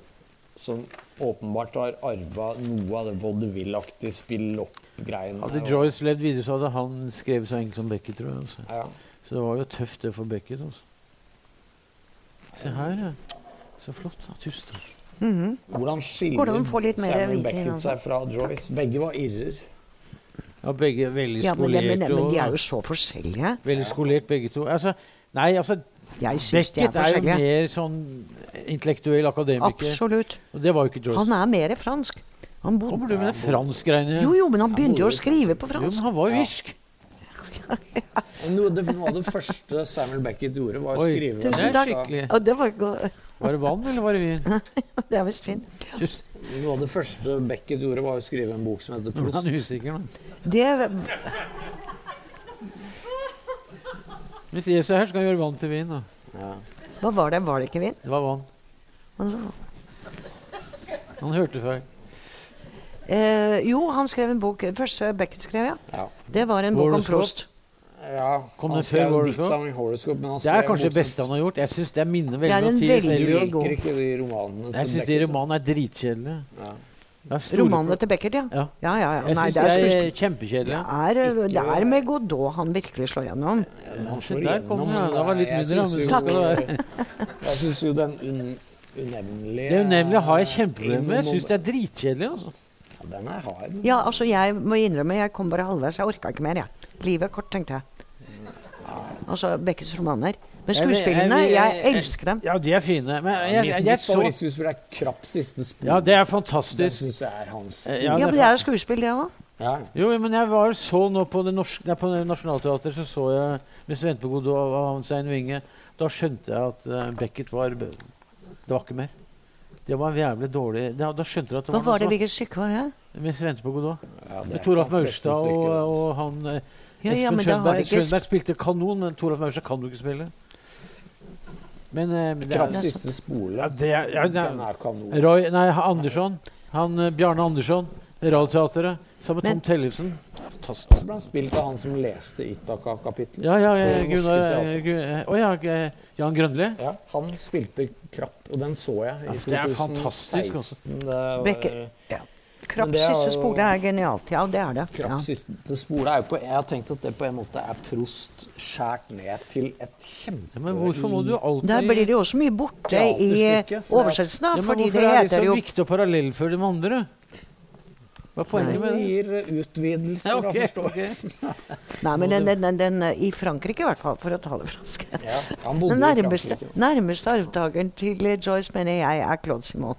Som åpenbart har arva noe av det vaudeville-aktige spill-opp-greiene. Hadde Joyce levd videre, så hadde han skrevet så enkelt som Beckett, tror jeg. Altså. Ja. Så det var jo tøft, det for Beckett. Altså. Se her, ja. Så flott. Tusen takk. Mhm. Hvordan skiller Samuel Beckett seg fra Joyce? Begge var irrer. Ja, begge veldig Ja, men, det, men, skolerte. men de er jo så forskjellige. Veldig skolert, begge to. Altså, nei, altså Jeg syns er Beckett er jo mer sånn intellektuell akademiker. Absolutt. Og det var jo ikke Joyce. Han er mer fransk. Han bodde Kommer du med det franskgreiene? Jo, jo, men han begynte jo å skrive på fransk. Jo, men han var jo irsk. Noe, det, noe av det første Samuel Beckett gjorde, var å Oi, skrive det Tusen er takk. skikkelig. Og det var, Var det vann, eller var det vin? (laughs) det er visst vin. Noe av det første Beckett gjorde, var å skrive en bok som heter er Prost. han usikker, men. Det, Hvis Jesus er her, så kan han gjøre vann til vin. da. Ja. hva var det? Var det ikke vin? Det var vann. Han hørte feil. Eh, jo, han skrev en bok Først Beckett skrev, ja. Ja. Det var en bok om. Prost. ja Kom han før skrev en diktsamling Horoscope, men han Det er kanskje det beste han har gjort. Jeg synes Det minner veldig er om Tidens T.S. Du liker ikke de romanene Jeg syns de romanene er dritkjedelige. Ja. Romanene til Beckett, ja. Ja. Ja, ja, ja. Jeg syns det er, de er kjempekjedelige. det er, det er med Godot han virkelig slår gjennom. Se, der kom igjennom, den, Det var litt jeg mindre. (laughs) Jeg syns jo den un, unevnelige Det unevnelige har jeg kjempeproblemer med. Jeg syns det er dritkjedelig. Altså. Ja, den er hard. Ja, altså, jeg må innrømme, jeg kom bare halvveis. Jeg orka ikke mer, jeg. Livet er kort, tenkte jeg. Altså Beckets romaner. Men skuespillene, jeg jeg jeg- elsker dem. Ja, de er fine. Men jeg, jeg, jeg, så favorittskuespill er Krapp siste spor. Ja, det er Det fantastisk. syns jeg er hans. Ja. ja, Ja, det men det er jo skuespill, det òg. Jo, men jeg var så nå på, det norske, nei, på Nationaltheatret, så så jeg med på Godot av Hans Ein Winge. Da skjønte jeg at uh, Beckett var Det var ikke mer. Det var jævlig dårlig. Da, da skjønte du at det Hva var, var det, hvilket stykke var det? Mens vi venter på Godot. Ja, Med Toralf Maurstad og, og han eh, Ja, ja, Espen men da Schønberg. ikke Schønberg spilte kanon, men Toralf Maurstad kan du ikke spille. Men, eh, men det er, siste spole. ja, det er, ja, det Den er er kanon. Roy, nei, Andersson. Han, eh, Bjarne Andersson. Radioteatret. Sammen med Tom Tellefsen. Fantastisk. Så ble han spilt av han som leste Itaka-kapitlet. Ja, ja, ja Gunnar eh, Gu- eh, Å ja, eh, Jan Grønli. Ja, han spilte Krapp, og den så jeg i Ja, det er 2016. fantastisk, altså. Det var, Bekke- ja. Krapps siste spole er genialt. Ja, det er det. Krapp Ja. siste spole er jo på Jeg har tenkt at det på en måte er Prost skjært ned til et kjempe... Ja, men hvorfor må du alltid Der blir det jo også mye borte i oversettelsen, da. ja, men fordi Hvorfor det er det så viktig å parallellføre med andre? Hva er poenget med Det det? gir utvidelser Ja, okay, av forståelsen. (laughs) Nei, men den, den, den, den, I Frankrike, i hvert fall, for å tale fransk. Ja, han bodde Den nærmeste, nærmeste arvtakeren til Joyce, mener jeg, er Claude Simon.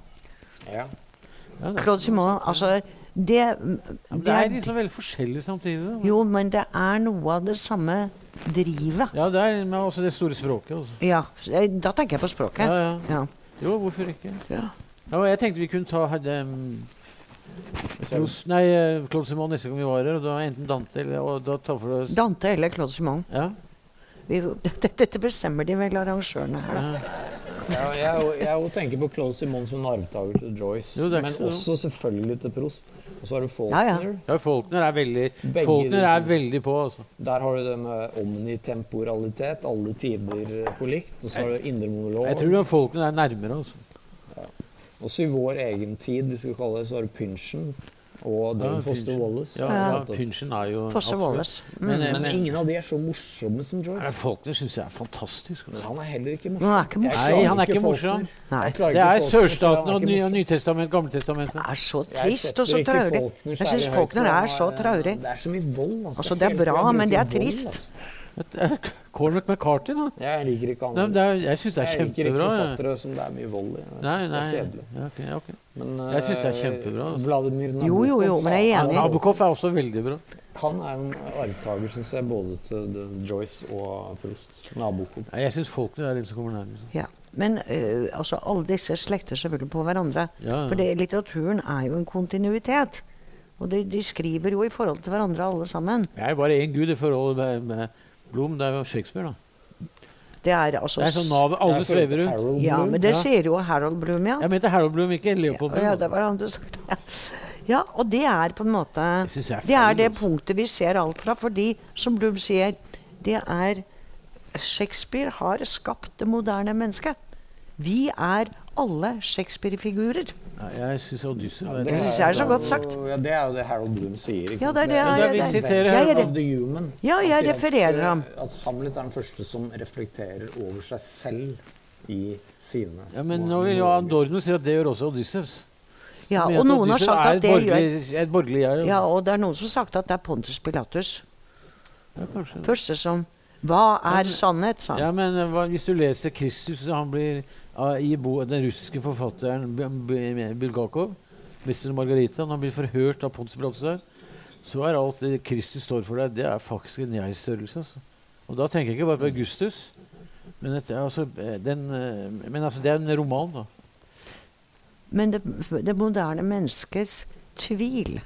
Ja. Ja, Claude Simon, altså Det, det det er liksom veldig forskjellig samtidig. Jo, men det er noe av det samme drivet. Ja, det er men også det store språket. Også. Ja, eh, da tenker jeg på språket. Ja, ja. Ja. Jo, hvorfor ikke? Ja. Ja, jeg tenkte vi kunne ta hadde, Prost- Nei, eh, Claude Simon neste gang vi var her. Og da enten Dante eller og da tar for oss Dante eller Claude Simon. Ja. Vi, dette, dette bestemmer de vel, arrangørene her. da. ja. Ja, jeg, jeg tenker på Claude Simon som en arvtaker til Joyce, Jo, men så- også selvfølgelig til Prost. Og så har du Ja, ja. Ja Faulkner er veldig Faulkner er veldig på, altså. Der har du det med omnitemporalitet, alle tider på likt. Og så har du indre monolog. Jeg tror Faulkner er nærmere, altså. Også i vår egen tid, hvis vi skal kalle det, så har du Pynchen og David Ja, Foster. Wallace. Ja, Ja. Pynchen er jo Foster. Wallace. Mm. Men, Men men, ingen av de er så morsomme som Joyce. Faulkner syns jeg er fantastisk. Men Altså. han er heller ikke morsom. Han er ikke morsom. Nei, han er ikke morsom. Nei. Det er Sørstaten er og Ny. Nytestament, Gammeltestamentet. Det er så trist og så traurig. Jeg syns Faulkner er så traurig. Det er så mye vold. Altså, det er bra, men det er trist. Altså. Cormac McCarthy, da. Jeg liker ikke han. Nei, er, jeg syns det er jeg liker ikke kjempebra. forfattere som det er mye vold i. Jeg Nei, synes det er kjedelig. Ja, okay, okay. ok. Men, Jeg synes det er eh, kjempebra, altså. Vladimir Nabokov, Jo, jo, jo, men jeg er enig. Nabokov er også veldig bra. Han er en arvtaker, syns jeg, både til The Joyce og Proust. Nabokov. Nei, Jeg syns folkene er de som kommer nærmest. Ja. Men eh, altså, alle disse slekter selvfølgelig på hverandre. Ja, ja. For det, litteraturen er jo en kontinuitet. Og de, de skriver jo i forhold til hverandre alle sammen. Jeg er bare én gud i forhold med, med Blom. Det er jo Shakespeare, da. Det er altså Det er sånn navet alle svever rundt. Ja, men det Ja. sier jo Harold Bloom, ja. Jeg mente Harold Blom, ikke Leopold Bloom. Ja, det var han du sa. (laughs) Ja. og det er på en måte Det er Det er det punktet vi ser alt fra. Fordi, som Bloom sier, det er Shakespeare har skapt det moderne mennesket. Vi er alle Shakespeare-figurer. Nei, jeg syns Odyssey var Det syns er jeg er så godt sagt. Ja, det er jo det Harold Bloom sier. ikke Ja, det er det Ja, vi jeg, siterer jeg, of the human. Ja, jeg refererer eh, ham. At Hamlet er den første som reflekterer over seg selv i sine Ja, men nå vil jo Adorno si at det gjør også Odysseus. ja, og noen har sagt er at det gjør et borgerlig jeg. ja, og det er noen som har sagt at det er Pontus Pilatus. Ja. Første som Hva er sannhet, sa han. Ja, men eh, hva, hvis du leser Kristus Han blir i bo, Den russiske forfatteren Bulgakov, 'Mester Margarita', når han blir forhørt av Pontus Pilatus så er alt det Kristus står for deg, det er faktisk en jeg-størrelse. Altså. Og da tenker jeg ikke bare på Augustus, men, et, altså, den, men altså, det er en roman, da. Men det, det moderne menneskets tvil,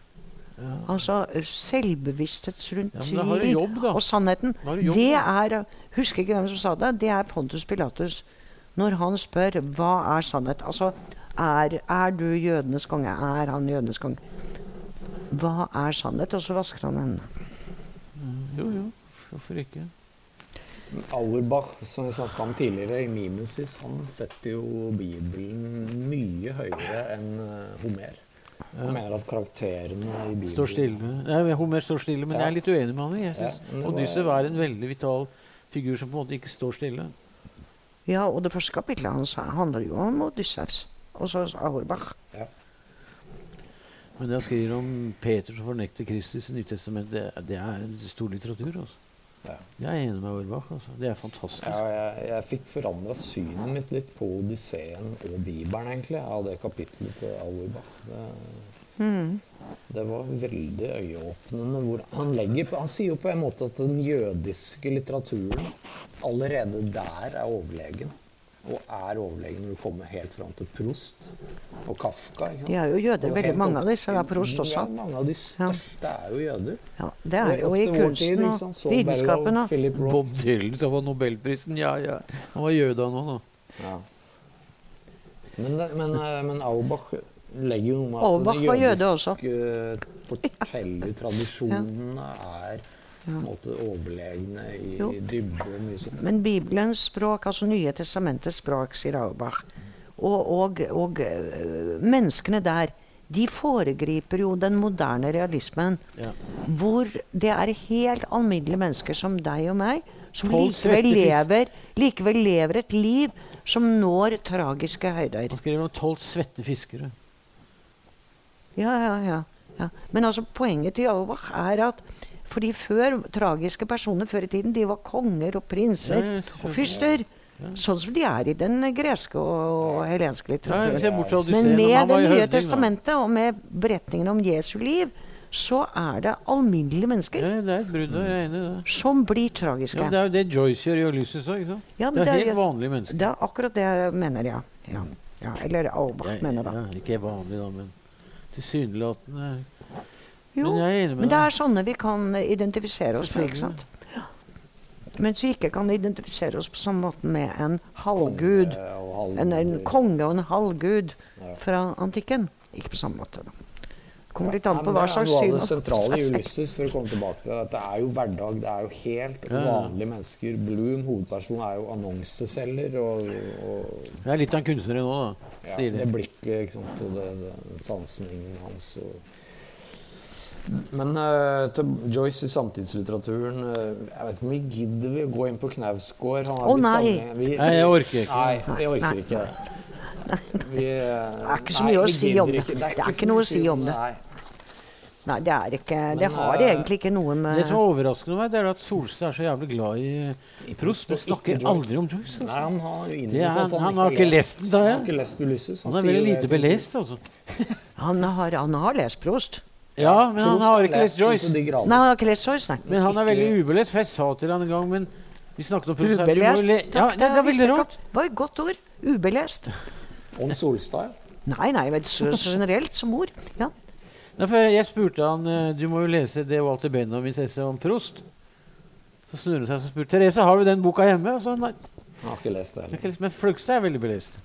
Ja. altså selvbevissthet rundt Ja, tvil jobb, og sannheten, jobb, det er Husker ikke hvem som sa det. Det er Pontus Pilatus. Når han spør hva er sannhet Altså, er, er du jødenes konge? Er han jødenes konge? Hva er sannhet? Og så vasker han hendene. Jo, jo. Hvorfor ikke? Auerbach, som vi snakket om tidligere, i Mimesis, han setter jo Bibelen mye høyere enn eh, Homer. Han mener at karakterene i Bibelen Står stille. Nei, Homer står stille, men Ja. jeg er litt uenig med han. Jeg Ja, synes det var- Odyssey er en veldig vital figur som på en måte ikke står stille. Ja, og det første kapitlet hans handler jo om Odysseus. Og så Auerbach. Men det han skriver om Peter som fornekter Kristus i Nyttestamentet, det, det er stor litteratur. Altså. Ja. Jeg er enig med Auerbach. Altså. Det er fantastisk. Ja, jeg, jeg fikk forandra synet mitt litt på Odysseen og Bibelen, egentlig, av det kapitlet til Auerbach. Det, Mm. det var veldig øyeåpnende. Hvor han, legger, han sier jo på en måte at den jødiske litteraturen allerede der er overlegen. Og er overlegen når du kommer helt fram til Prost og Kafka. Ikke sant? De er jo jøder, veldig mange opp av disse. Det er Prost også. Ja, mange av de største er jo jøder. Ja, det er jo i kunsten tid, og? Vitenskapen. Og. Bob Dylan som var nobelprisen. Ja, ja. Han var jøde, han òg, da. Ja. Men, men, eh, men Aubach legger jo noe med at den jødiske fortellertradisjonene er på en måte overlegne i Jo. dybde og mye sånt. Men Bibelens språk, altså Nye testamentets språk, sier Aubach, og, og, og øh, menneskene der, de foregriper jo den moderne realismen. Ja. Hvor det er helt alminnelige mennesker som deg og meg, som likevel lever, likevel lever et liv som når tragiske høyder. Han skriver om tolv svette fiskere. Ja, ja, ja, ja. Men altså, poenget til Auerbach er at fordi før tragiske personer før i tiden, de var konger og prinser Ja, ja, og fyrster. Sånn som de er i den greske og helenske litteraturen. Men med Det nye testamentet og med beretningen om Jesu liv, så er det alminnelige mennesker Ja, det er et brudd jeg er enig det. som blir tragiske. Ja, det er jo det Joyce gjør i Ulysses òg. Ja, det det er helt vanlige mennesker. Det er akkurat det jeg mener, ja. ja. ja eller Aubach mener, da. ja, ikke vanlig, da, men tilsynelatende Jo, Men jeg er enig med men det er sånne vi kan identifisere oss med. ikke sant? Mens vi ikke kan identifisere oss på samme måte med en halvgud. Konge halv- En, en konge og en halvgud Ja. fra antikken. Ikke på samme måte, da. Kommer litt an på hva det er Noe av det sentrale i. Ulysses, for å komme tilbake til at det er jo hverdag. Det er jo helt vanlige mennesker. Bloom, hovedpersonen, er jo annonseselger. Og, og Jeg er litt av en kunstner nå, da. ja, det blikket ikke sant, og det, det, sansningen hans. Og men uh, til Joyce i samtidslitteraturen uh, Jeg vet ikke om vi gidder vi å gå inn på Knausgård. Å, oh, nei. vi- Nei, jeg orker ikke. Nei, jeg orker Nei. ikke. Vi, det er ikke så mye å si om det. Det er ikke noe å si om det. Nei, det er ikke Det Men, har det egentlig ikke noe med Det som er overraskende meg, det er at Solstad er så jævlig glad i Prost. og snakker aldri om Joyce. Altså. Nei, han har jo er, at han, han, har ikke lest den, da. Han Ja. har ikke lest Ulysses. Han er veldig lite belest, altså. (laughs) Han har, han har lest Prost. Ja, men han har ikke lest Joyce. Nei, han har ikke lest Joyce, nei. Men han er veldig ubelest, for jeg sa til han en gang men Vi snakket om jo Ubelest. le- Ja, det, det er veldig rart. Det var et godt ord. Ubelest. Om Solstad. Nei, nei, vet, så, så generelt som mor. Ja. Nei, for jeg spurte han eh, Du må jo lese det Walter Benjamins essay om Prost. Så snur han seg og spurte Therese har du den boka hjemme. Og så, nei, Han har ikke lest det heller. ikke lest, Men Flugstad er veldig belest.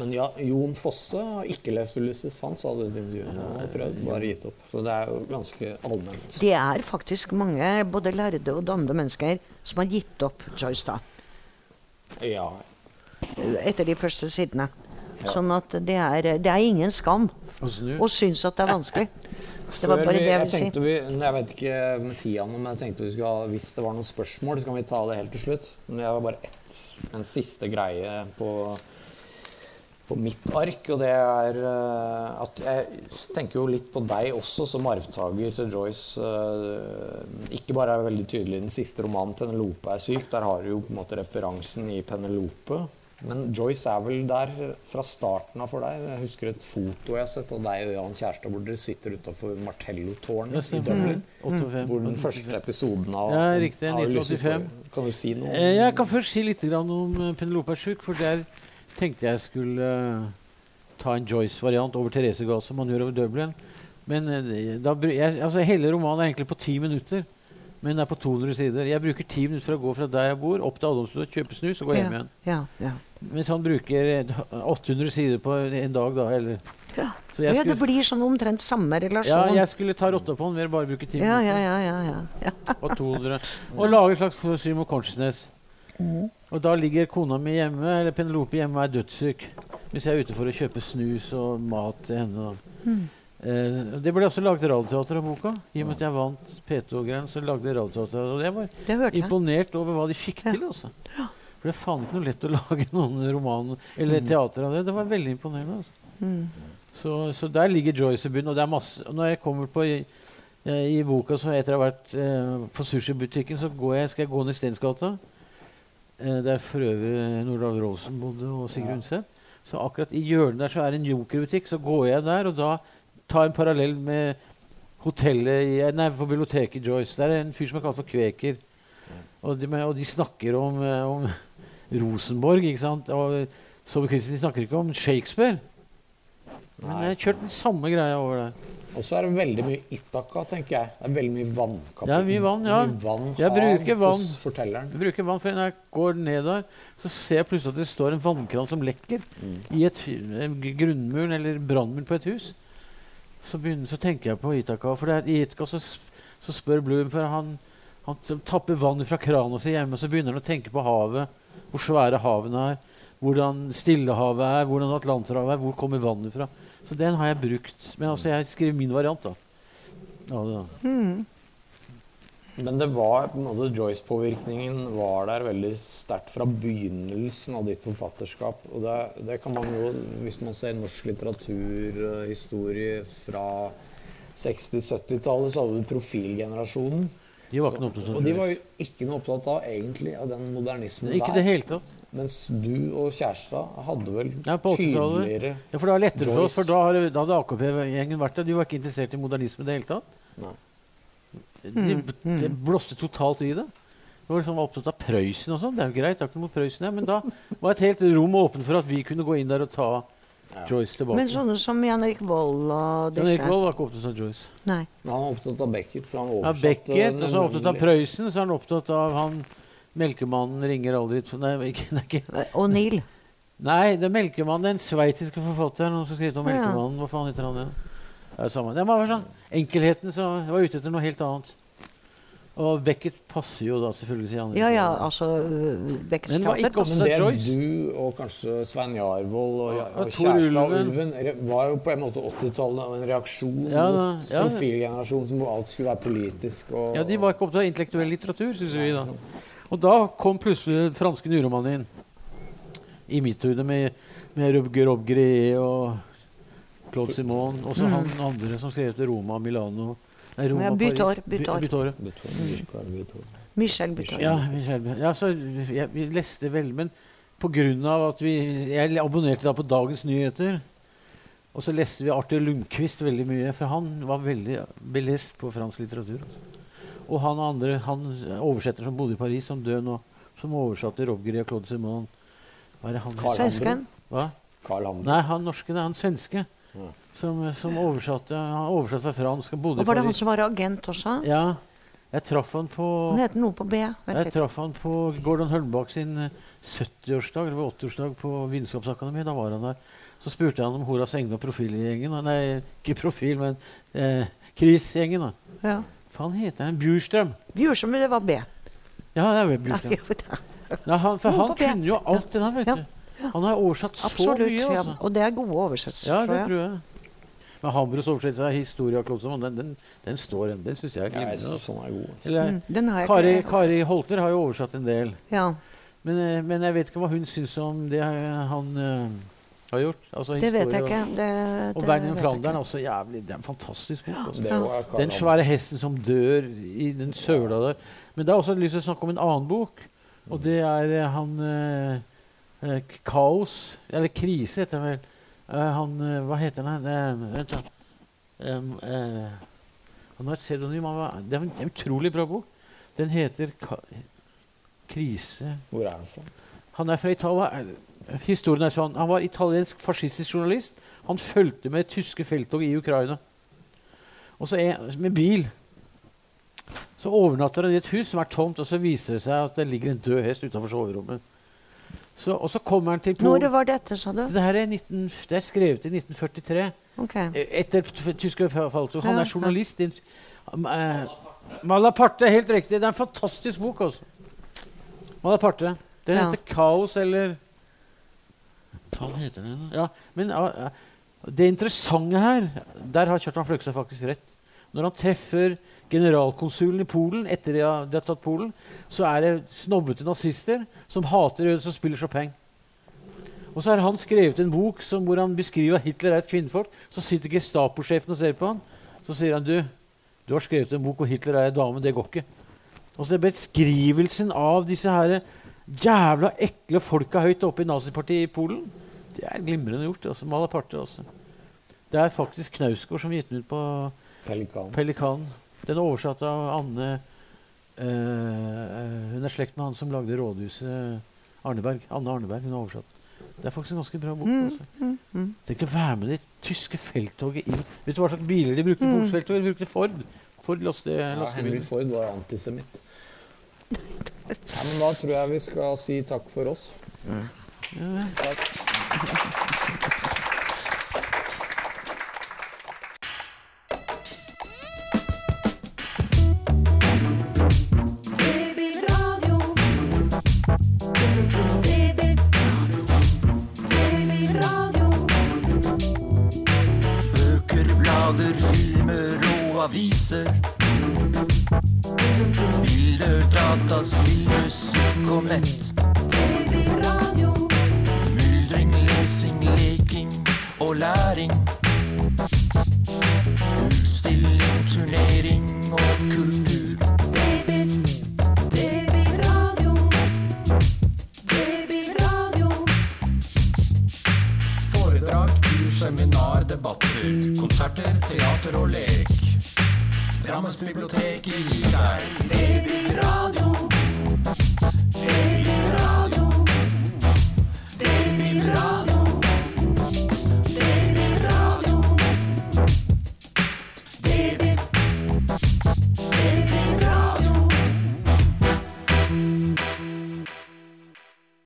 Men ja, Jon Fosse har ikke lest Ulysses. Han sa det i intervjuet. intervju. Han har prøvd, bare gitt opp. Så det er jo ganske allment. Det er faktisk mange både lærde og dannede mennesker som har gitt opp Joyce da, Ja. etter de første sidene. Sånn at det er, det er ingen skam å synes at det er vanskelig. Det var bare vi, det jeg ville si. vi, jeg vet ikke med tida nå, men jeg tenkte vi skulle hvis det var noen spørsmål, så kan vi ta det helt til slutt. Men jeg har bare ett, en siste greie på, på mitt ark, og det er eh, at jeg tenker jo litt på deg også som arvtaker til Joyce. eh, ikke bare er veldig tydelig i den siste romanen 'Penelope er syk'. Der har du jo på en måte referansen i Penelope. Men Joyce er vel der fra starten av for deg. Jeg husker et foto jeg har sett av deg og Jan Kjærstad hvor dere sitter utafor Martello-tårnet i. Dublin. Mm. Hvor den første episoden av Ja, riktig, 1985. Kan du si noe? Eh, Jeg kan først si litt om eh, Penelope er sjuk, for der tenkte jeg skulle eh, ta en Joyce-variant over Therese Gahl, som man gjør over Dublin. Men da, jeg, altså, hele romanen er egentlig på ti minutter, men det er på 200 sider. Jeg bruker ti minutter for å gå fra der jeg bor, opp til Adamstua, kjøpe snus og gå hjem Ja, igjen. ja, ja. Mens han bruker eh, 800 sider på en dag, da. Eller. ja. Så jeg ja, det blir sånn omtrent samme relasjon. ja, jeg skulle ta rotta på han ved å bare bruke ti ja, minutter. ja, ja, ja, ja, ja. Og 200. Og lage et slags mot consciousness. Og da ligger kona mi hjemme, eller Penelope hjemme og er dødssyk. Hvis jeg er ute for å kjøpe snus og mat til henne. Mm. Eh, det ble også laget radioteater av boka. I og med at jeg vant P2-greien, så lagde jeg radioteater. Og jeg var imponert over hva de fikk Ja. til. altså. For det er faen ikke noe lett å (laughs) lage noen roman eller teater av det. Det var veldig imponerende. altså. Mm. Så, så der ligger Joyce i bunnen. Og det er masse Når jeg kommer på i, eh, i boka, så etter å ha vært eh, på sushibutikken, så går jeg, skal jeg gå ned Stensgata. Eh, der for øvrig Nordahl Rolsen bodde, og Sigrid Undset. Så akkurat i hjørnet der så er det en jokerbutikk. Så går jeg der, og da tar jeg en parallell med hotellet i, nei, på biblioteket Joyce. Der er en fyr som er kalt for Kveker. Og de, og de snakker om, eh, om Rosenborg, ikke sant. Og Saabye Christensen snakker ikke om Shakespeare. Men jeg har kjørt den samme greia over der. Og så er det veldig mye Itaka, tenker jeg. Det er veldig mye vannkapittel. er mye vann, ja. Mye vann, Jeg bruker vann. Jeg bruker vann, for når jeg går ned der, så ser jeg plutselig at det står en vannkran som lekker i et, en grunnmuren eller brannmuren på et hus. Så, begynner, så tenker jeg på Itaka. For det er, i Itaka så, så spør Bloom for han, han tapper vann fra krana si hjemme, og så begynner han å tenke på havet. Hvor svære havene er. Hvordan Stillehavet er, hvordan Atlanterhavet er, hvor kommer vannet fra. Så den har jeg brukt. Men altså, jeg skriver min variant, da. Ja, det, Mm. Men det var på en måte Joyce-påvirkningen var der veldig sterkt fra begynnelsen av ditt forfatterskap. Og det, det kan man jo, hvis man ser norsk litteraturhistorie fra 60-70-tallet, så hadde du profilgenerasjonen. De var ikke noe Og de var jo ikke noe opptatt av egentlig av den modernismen Ikke i det hele tatt. Mens du og kjæresta hadde vel Ja, på tydeligere Ja, for det var lettere for oss, for da, hadde AKP-gjengen vært der. De var ikke interessert i modernisme i det hele tatt. Nei. De, de blåste totalt i det. De var liksom opptatt av Prøysen og sånn. Det er jo greit, det er ikke noe mot Prøysen, men da var et helt rom åpent for at vi kunne gå inn der og ta Joyce tilbake. Men sånne som Jan Erik Vold og Jan Erik disse Vold var ikke opptatt av Joyce. Nei. Men han var opptatt av Beckett, for han Ja, oversatte Beckett, og så er han opptatt av Prøysen, så er han opptatt av han Melkemannen ringer aldri Nei, ikke, nei, ikke. Og Neil. Nei, det er Melkemannen, den sveitsiske forfatteren som skrev om Ja. Melkemannen. Hva faen heter han igjen? Det er jo samme. Det var sånn Enkelheten så jeg var ute etter noe helt annet. Og Beckett passer jo da selvfølgelig til Jan Ja, ja, altså Beckett Beckets Men var ikke Også det Joyce. du og kanskje Svein Jarvold og, Ja, og, og kjæresten av Ulven. Var jo på en måte 80-tallet og en reaksjon Ja, da, mot ja. profilgenerasjonen som hvor alt skulle være politisk. Og, Ja, De var ikke opptatt av intellektuell litteratur, syns vi. da. Og da kom plutselig den franske nyromanen inn. I mitt hode med, med Rubger Robgre og Claude Simon. Og så han andre som skrev til Roma og Milano. Roma, Ja. Butor, Butor. Butor. Beton. Michel Butor. Ja, Michel, ja så jeg, vi leste vel, men på grunn av at vi Jeg abonnerte da på Dagens Nyheter. Og så leste vi Arthur Lundqvist veldig mye, for han var veldig belest på fransk litteratur. Og han andre, han oversetter som bodde i Paris, som død nå, som oversatte Robgeri og Claude Simon. Hva er det han Carl Svensken. Hva? Carl Hammer. Nei, han norske, det er han svenske. Ja. Som, som oversatte Han oversatte fra fransk og bodde Og var det han Paris. som var agent også? Ja. Jeg traff han på Han heter noe på B. Vent Jeg litt. traff han på Gordon Hølmbak sin eh, 70-årsdag eller 80-årsdag på Vitenskapsakademiet. Da var han der. Så spurte han om Horas Egne og Profilgjengen. og- Nei, ikke Profil, men eh, Chris-gjengen. da. Ja. Faen heter han? Bjurstrøm. Bjurstrøm, det var B. Ja, det er vel Ja, Bjurstrøm. jeg det. Ja, han, for han på kunne jo alt det der, vet Ja. du. Han har oversatt så Absolutt. mye. Ja. Altså. Og det er gode oversettelser. Ja, det tror jeg. tror jeg. Men Hambros oversettelse av Historia Klodsom, den, den, den står. Den syns jeg er glimrende. sånn er god. Eller, Mm, Kari. Kari Holter har jo oversatt en del. Ja, Men, eh, men jeg vet ikke hva hun syns om det eh, han eh, har gjort. Altså, det vet jeg ikke. Det, Og Verden Flandern er også jævlig Det er en fantastisk bok. Altså. Ja. Den svære hesten som dør i den søla der. Men det er også lyst til å snakke om en annen bok. Og det er han eh, Kaos Eller Krise, heter han vel. Eh, han eh, Hva heter han? Eh, vent, da. Eh, han har et pseudonym. var- Det er en, en utrolig bra bok. Den heter Ka Krise Hvor er han fra? Han er fra Italia. Historien er sånn. Han var italiensk fascistisk journalist. Han fulgte med tyske felttog i Ukraina. Og så er, med bil. Så overnatter han i et hus som er tomt, og så viser det seg at det ligger en død hest utenfor soverommet. Så, og så kommer han til Når Polen. var dette, sa du? Det her er, 19, det er skrevet i 1943. Okay. Etter t- tyske felttog. Han Ja, er journalist. Ja. en- eh, Malaparte, helt riktig. Det er en fantastisk bok, altså. Malaparte. Den Ja. heter 'Kaos' eller Hva heter den? Ja, men ah, Det interessante her Der har Kjartan Fløgstad faktisk rett. Når han treffer generalkonsulen i Polen etter de har, de har tatt Polen, så er det snobbete nazister som hater jøder som spiller Chopin. Og så har han skrevet en bok som, hvor han beskriver at Hitler er et kvinnfolk. Så sitter Gestapo-sjefen og ser på han. Så sier han du, du har skrevet en bok hvor Hitler er en dame. Det går ikke. Og så det er beskrivelsen av disse her jævla ekle folka høyt oppe i nazipartiet i Polen. Det er glimrende gjort. altså Malaparte også. Det er faktisk Knausgård som har gitt den ut på Pelikan. Pelikan. Den er oversatt av Anne eh, eh, Hun er slekt med han som lagde rådhuset Arneberg. Anne Arneberg. Hun har oversatt. Det er faktisk en ganske bra bok. Mm, altså. mm. Mm. Tenk å være med det tyske felttoget inn Vet du hva slags biler de brukte på felttoget? De brukte Ford. Ford laste, Ja, Henry. Ford var antisemitt. Ja, men da tror jeg vi skal si takk for oss. Takk. Aviser. Bilder, data, spill, musikk og nett. Teater og lek. Drammens bibliotek gir deg Babyradio.